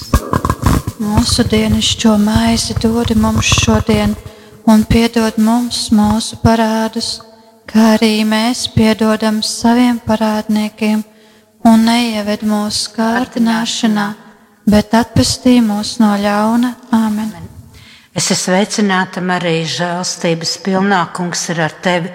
Mūsu dienascho maizi dod mums šodien, un piedod mums mūsu parādus, kā arī mēs piedodam saviem parādniekiem, un neieved mūsu kārdināšanā, bet atpestī mūs no ļauna. Āmen! Es esmu sveicināta, Marija, žēlstības pilnā, kungs ir ar tevi.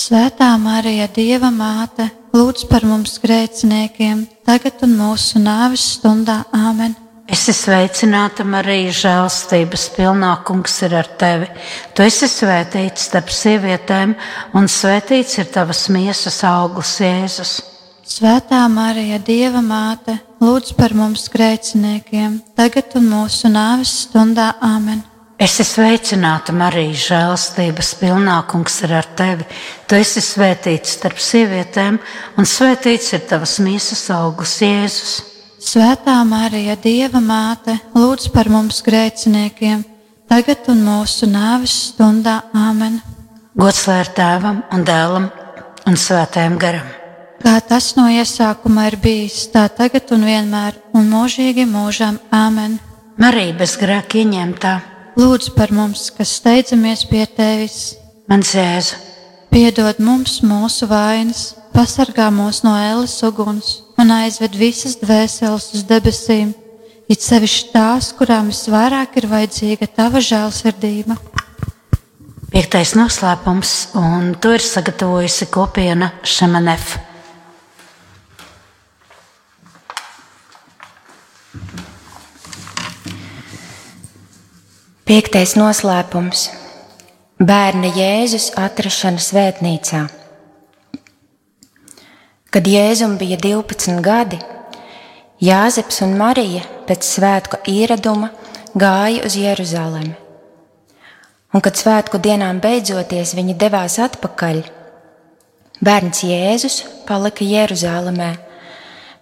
Svētā Marija, Dieva māte, lūdz par mums grēciniekiem, tagad un mūsu nāves stundā. Āmen! Es esmu sveicināta, Marija, žēlstības pilnā, kungs ir ar tevi. Tu esi svētīts starp sievietēm, un svētīts ir tavas miesas augurs, Jēzus. Svētā Marija, Dieva māte, lūdz par mums grēciniekiem, tagad un mūsu nāves stundā. Āmen! Es esmu sveicināta, Marija, žēlstības pilnā, kungs ir ar tevi. Tu esi svētīts starp sievietēm, un svētīts ir tavas miesas augus, Jēzus. Svētā Marija, Dieva māte, lūdz par mums grēciniekiem, tagad un mūsu nāves stundā. Āmen! Gods lai ir tēvam un dēlam un svētajam garam! Kā tas no iesākuma ir bijis, tā tagad un vienmēr, un mūžīgi mūžam. Āmen! Marija bez grēka ieņemtā! Lūdzu par mums, kas steidzamies pie tevis. Mans jēzu, piedod mums mūsu vainas, pasargā mūs no ēles uguns un aizved visas dvēseles uz debesīm, it sevišķi tās, kurām visvairāk ir vajadzīga tava žēlsirdība. Piektais noslēpums, un to ir sagatavojusi kopiena Šemanef. Piektais noslēpums - bērna Jēzus atrašana svētnīcā. Kad Jēzum bija 12 gadi, Jāzeps un Marija pēc svētku ieraduma gāja uz Jeruzalemi. Un, kad svētku dienām beidzoties viņi devās atpakaļ, bērns Jēzus palika Jeruzalemē,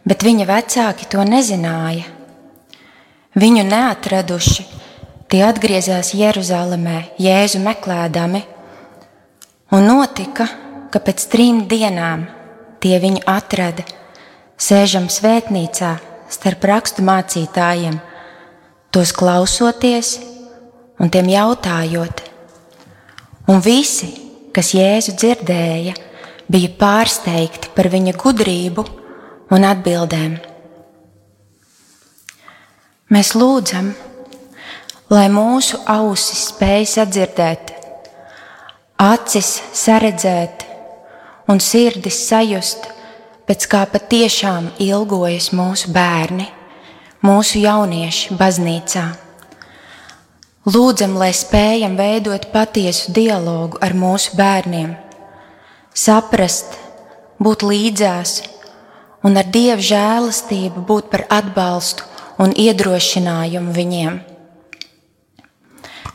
bet viņa vecāki to nezināja. Viņu neatraduši, Tie atgriezās Jeruzalemē, Jēzu meklēdami, un notika, ka pēc trim dienām tie viņu atrada, sēžam svētnīcā starp rakstu mācītājiem, tos klausoties un tiem jautājot. Un visi, kas Jēzu dzirdēja, bija pārsteigti par viņa gudrību un atbildēm. Mēs lūdzam, lai mūsu ausis spēj sadzirdēt, acis saredzēt un sirdis sajust, pēc kā patiešām ilgojas mūsu bērni, mūsu jaunieši baznīcā. Lūdzam, lai spējam veidot patiesu dialogu ar mūsu bērniem, saprast, būt līdzās un ar dievu žēlastību būt par atbalstu un iedrošinājumu viņiem.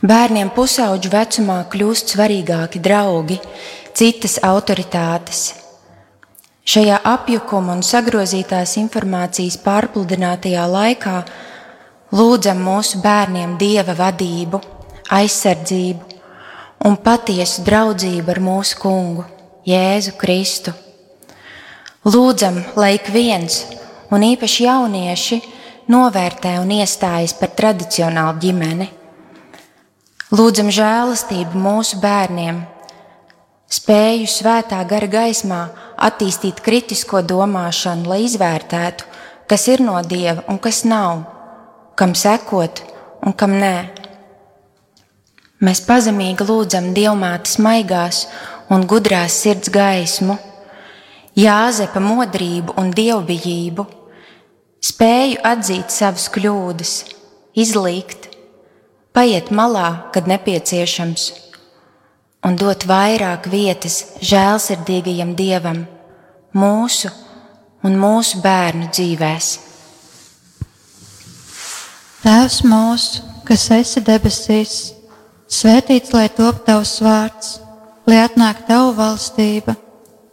Bērniem pusauģu vecumā kļūst svarīgāki draugi, citas autoritātes. Šajā apjukuma un sagrozītās informācijas pārpludinātajā laikā lūdzam mūsu bērniem dieva vadību, aizsardzību un patiesu draudzību ar mūsu kungu, Jēzu Kristu. Lūdzam, lai ik viens, un īpaši jaunieši, novērtē un iestājas par tradicionālu ģimeni. Lūdzam žēlastību mūsu bērniem, spēju svētā gara gaismā attīstīt kritisko domāšanu, lai izvērtētu, kas ir no dieva un kas nav, kam sekot un kam nē. Mēs pazemīgi lūdzam dievmātes maigās un gudrās sirds gaismu, Jāzepa modrību un dievbijību, spēju atzīt savas kļūdas, izlīgt, paiet malā, kad nepieciešams un dot vairāk vietas žēlsirdīgajam dievam, mūsu un mūsu bērnu dzīvēs. Tēvs mūsu, kas esi debesīs, svētīts lai top tavs vārds, lai atnāk tava valstība,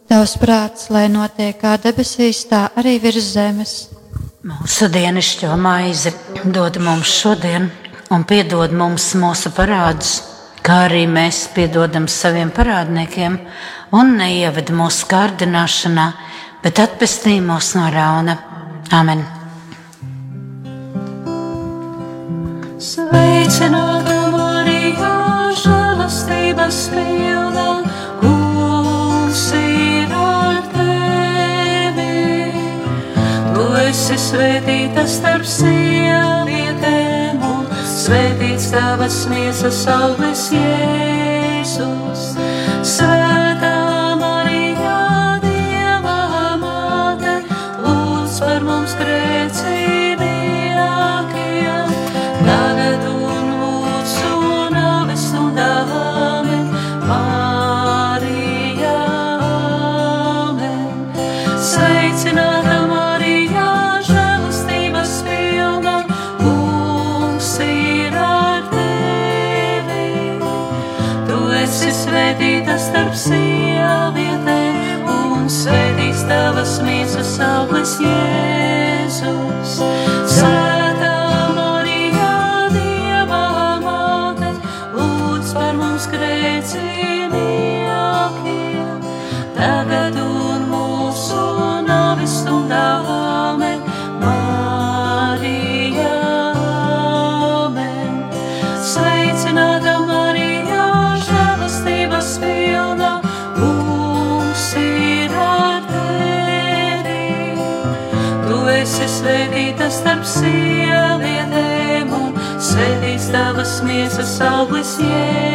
tavs prāts, lai notiek kā debesīs, tā arī virs zemes. Mūsu dienascho maizi dod mums šodien, un piedod mums mūsu parādus kā arī mēs piedodam saviem parādniekiem, un neieved mūsu kārdināšanā, bet atpestī mūs no rauna. Amen! Sveicināta Marija, žēlastības pilna, esi svētīta starp sievietēm svētīts tavas miesas auglis Jēzus. Auglis miesas auglis Jēzus.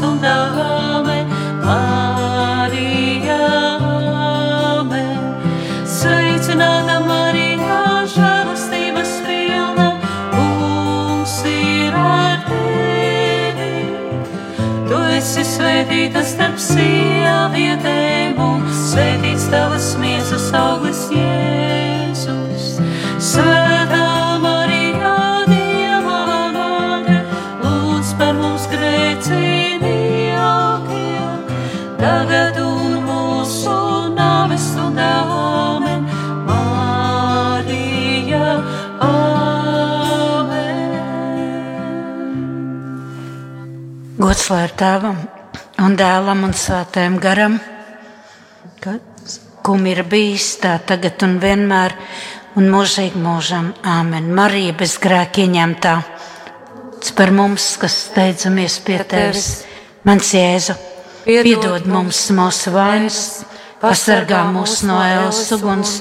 Nāves stundā. Gods lai ir tēvam un dēlam un svētajam garam, kum ir bijis tā tagad un vienmēr un mūžīgi mūžam. Āmen. Marija bez grēka ieņemtā. Par mums, kas steidzamies pie tevis, mans Jēzu, piedod mums mūsu vainas, pasargā mūs no ēlas uguns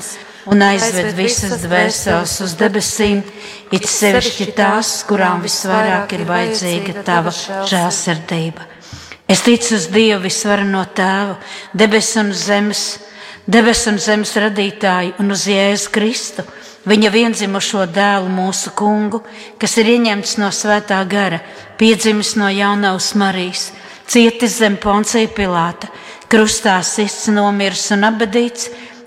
un aizved visas dvēseles uz debesīm, it sevišķi tās, kurām visvairāk ir vajadzīga tava žēlsirdība. Es ticu uz Dievu visvarano tēvu, debesu un zemes, debesu un zemes radītāju un uz Jēzu Kristu, viņa vienzimušo dēlu mūsu kungu, kas ir ieņemts no svētā gara, piedzimis no jaunavas Marijas, cietis zem Poncija Pilāta, krustā sists nomirs un abadīts,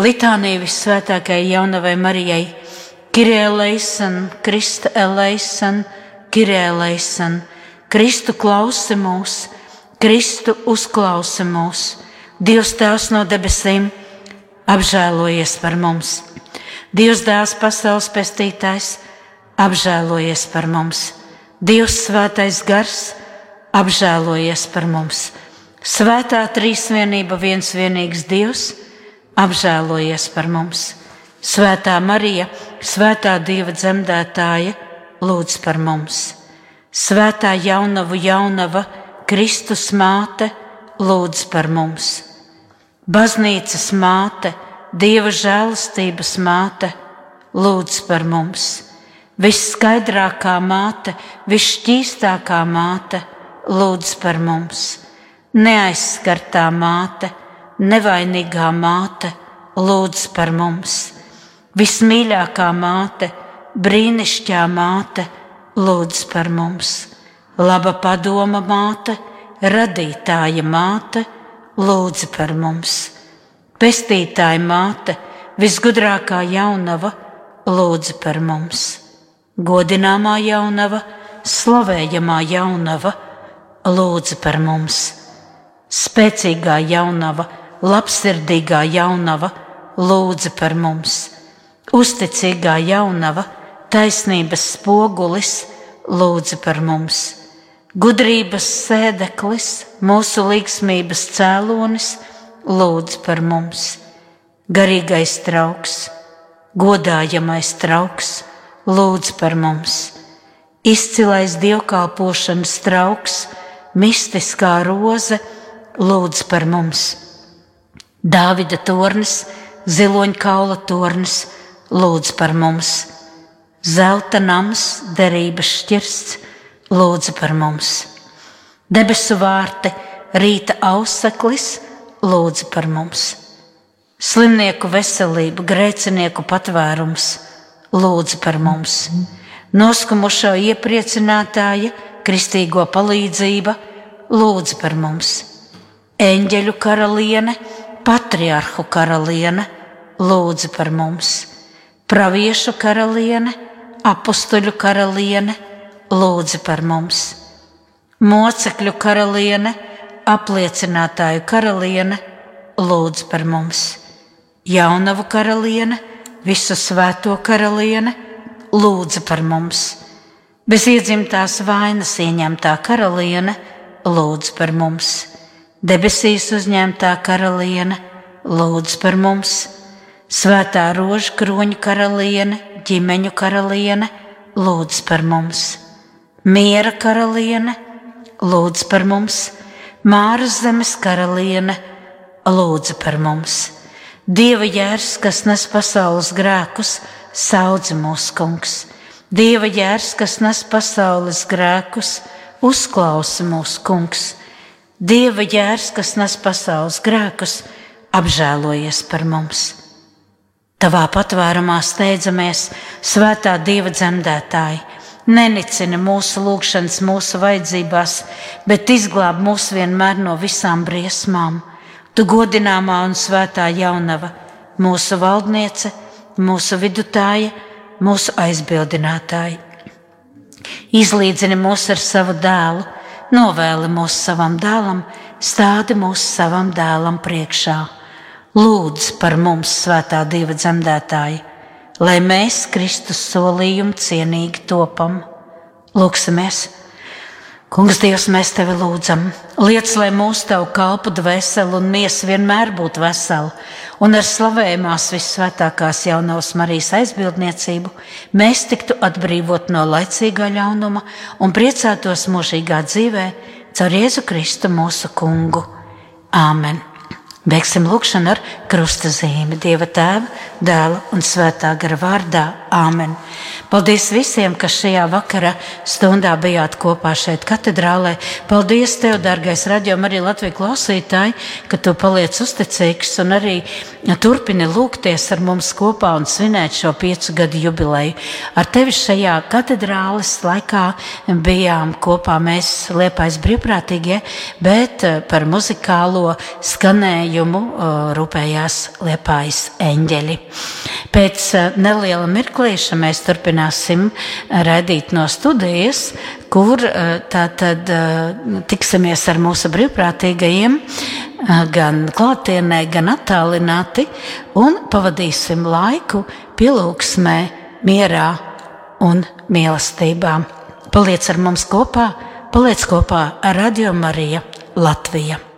Litānija visvētākajai jaunavai Marijai, Kirēlaisan, Krista Elaisan, Kirēlaisan, Kristu klausi mūs, Kristu uzklausi mūs, Dievs Tēvs no debesīm, apžēlojies par mums, Dievs Dēls pasaules pestītājs, apžēlojies par mums, Dievs Svētais Gars, apžēlojies par mums, Svētā Trīsvienība viens vienīgs Dievs, apžēlojies par mums. Svētā Marija, Svētā Dieva dzemdētāja, lūdz par mums. Svētā jaunavu jaunava, Kristus māte, lūdz par mums. Baznīcas māte, Dieva žēlastības māte, lūdz par mums. visskaidrākā māte, visšķīstākā māte, lūdz par mums, neaizskartā māte, nevainīgā māte, lūdz par mums, vismīļākā māte, brīnišķīgā māte, lūdz par mums, laba padoma māte, radītāja māte, lūdz par mums, pestītāja māte, visgudrākā jaunava, lūdz par mums, godināmā jaunava, slavējamā jaunava, lūdz par mums, spēcīgā jaunava, labsirdīgā jaunava, lūdz par mums, uzticīgā jaunava, taisnības spogulis, lūdz par mums, gudrības sēdeklis, mūsu līgsmības cēlonis, lūdz par mums, garīgais trauks, godājamais trauks, lūdz par mums, izcilais dievkalpošanas trauks, mistiskā roze, lūdz par mums. Dāvida tornis, ziloņkaula tornis, lūdz par mums. Zelta nams, derības šķirsts, lūdz par mums. Debesu vārti, rīta auseklis, lūdz par mums. Slimnieku veselību, grēcinieku patvērums, lūdz par mums. Noskumušo iepriecinātāja, kristīgo palīdzība, lūdz par mums. Eņģeļu karaliene, patriarhu karaliene, lūdz par mums. Praviešu karaliene, apstuļu karaliene, lūdz par mums. Mocekļu karaliene, apliecinātāju karaliene, lūdz par mums. Jaunavu karaliene, visu svēto karaliene, lūdz par mums Bez iedzimtās vainas ieņemtā karaliene lūdz par mums, debesīs uzņemtā karaliene lūdz par mums, svētā rožu kroņa karaliene, ģimeņu karaliene lūdz par mums, miera karaliene lūdz par mums, māras zemes karaliene lūdz par mums, dieva jērs, kas nes pasaules grēkus, saudz mūsu kungs. Dieva jērs, kas nes pasaules grēkus, uzklausa mūsu kungs. Dieva jērs, kas nes pasaules grēkus, apžēlojies par mums. Tavā patvērumā steidzamies, svētā Dieva dzemdētāji, nenicini mūsu lūgšanas, mūsu vajadzībās, bet izglāb mūs vienmēr no visām briesmām. Tu godināmā un svētā jaunava, mūsu valdniece, mūsu vidutāja, mūsu aizbildinātāji. Izlīdzini mūs ar savu dēlu, novēli mūs savam dēlam, stādi mūs savam dēlam priekšā. Lūdz par mums, svētā Dieva dzemdētāji, lai mēs Kristus solījumu cienīgi topam. Lūksimies! Kungs, Dievs, mēs tevi lūdzam, liec, lai mūsu tavu kalpu dvēseli un miesa vienmēr būtu veseli, un ar slavējumās visvētākās jaunās Marijas aizbildniecību mēs tiktu atbrīvot no laicīgā ļaunuma un priecātos mūžīgā dzīvē caur Jēzu Kristu mūsu kungu. Āmen! Beigsim lūkšanu ar krusta zīmi Dieva tēva, dēla un svētā gara vārdā. Āmen! Paldies visiem, kas šajā vakara stundā bijāt kopā šeit, katedrālē. Paldies tev, dārgais raidījuma, arī Latvijas klausītāji, ka tu paliec uzticīgs un arī turpini lūgties ar mums kopā un svinēt šo piecu gadu jubileju. Ar tevi šajā katedrāles laikā bijām kopā mēs liepais brīvprātīgie, bet eh, par muzikālo skanējumu raidījumu rūpējās Liepājas eņģeļi. Pēc neliela mirklīša mēs turpināsim raidīt no studijas, kur tātad tiksimies ar mūsu brīvprātīgajiem gan klātienē, gan attālināti un pavadīsim laiku pielūgsmē, mierā un mīlestībā. Paliec ar mums kopā, paliec kopā ar Radio Mariju Latviju.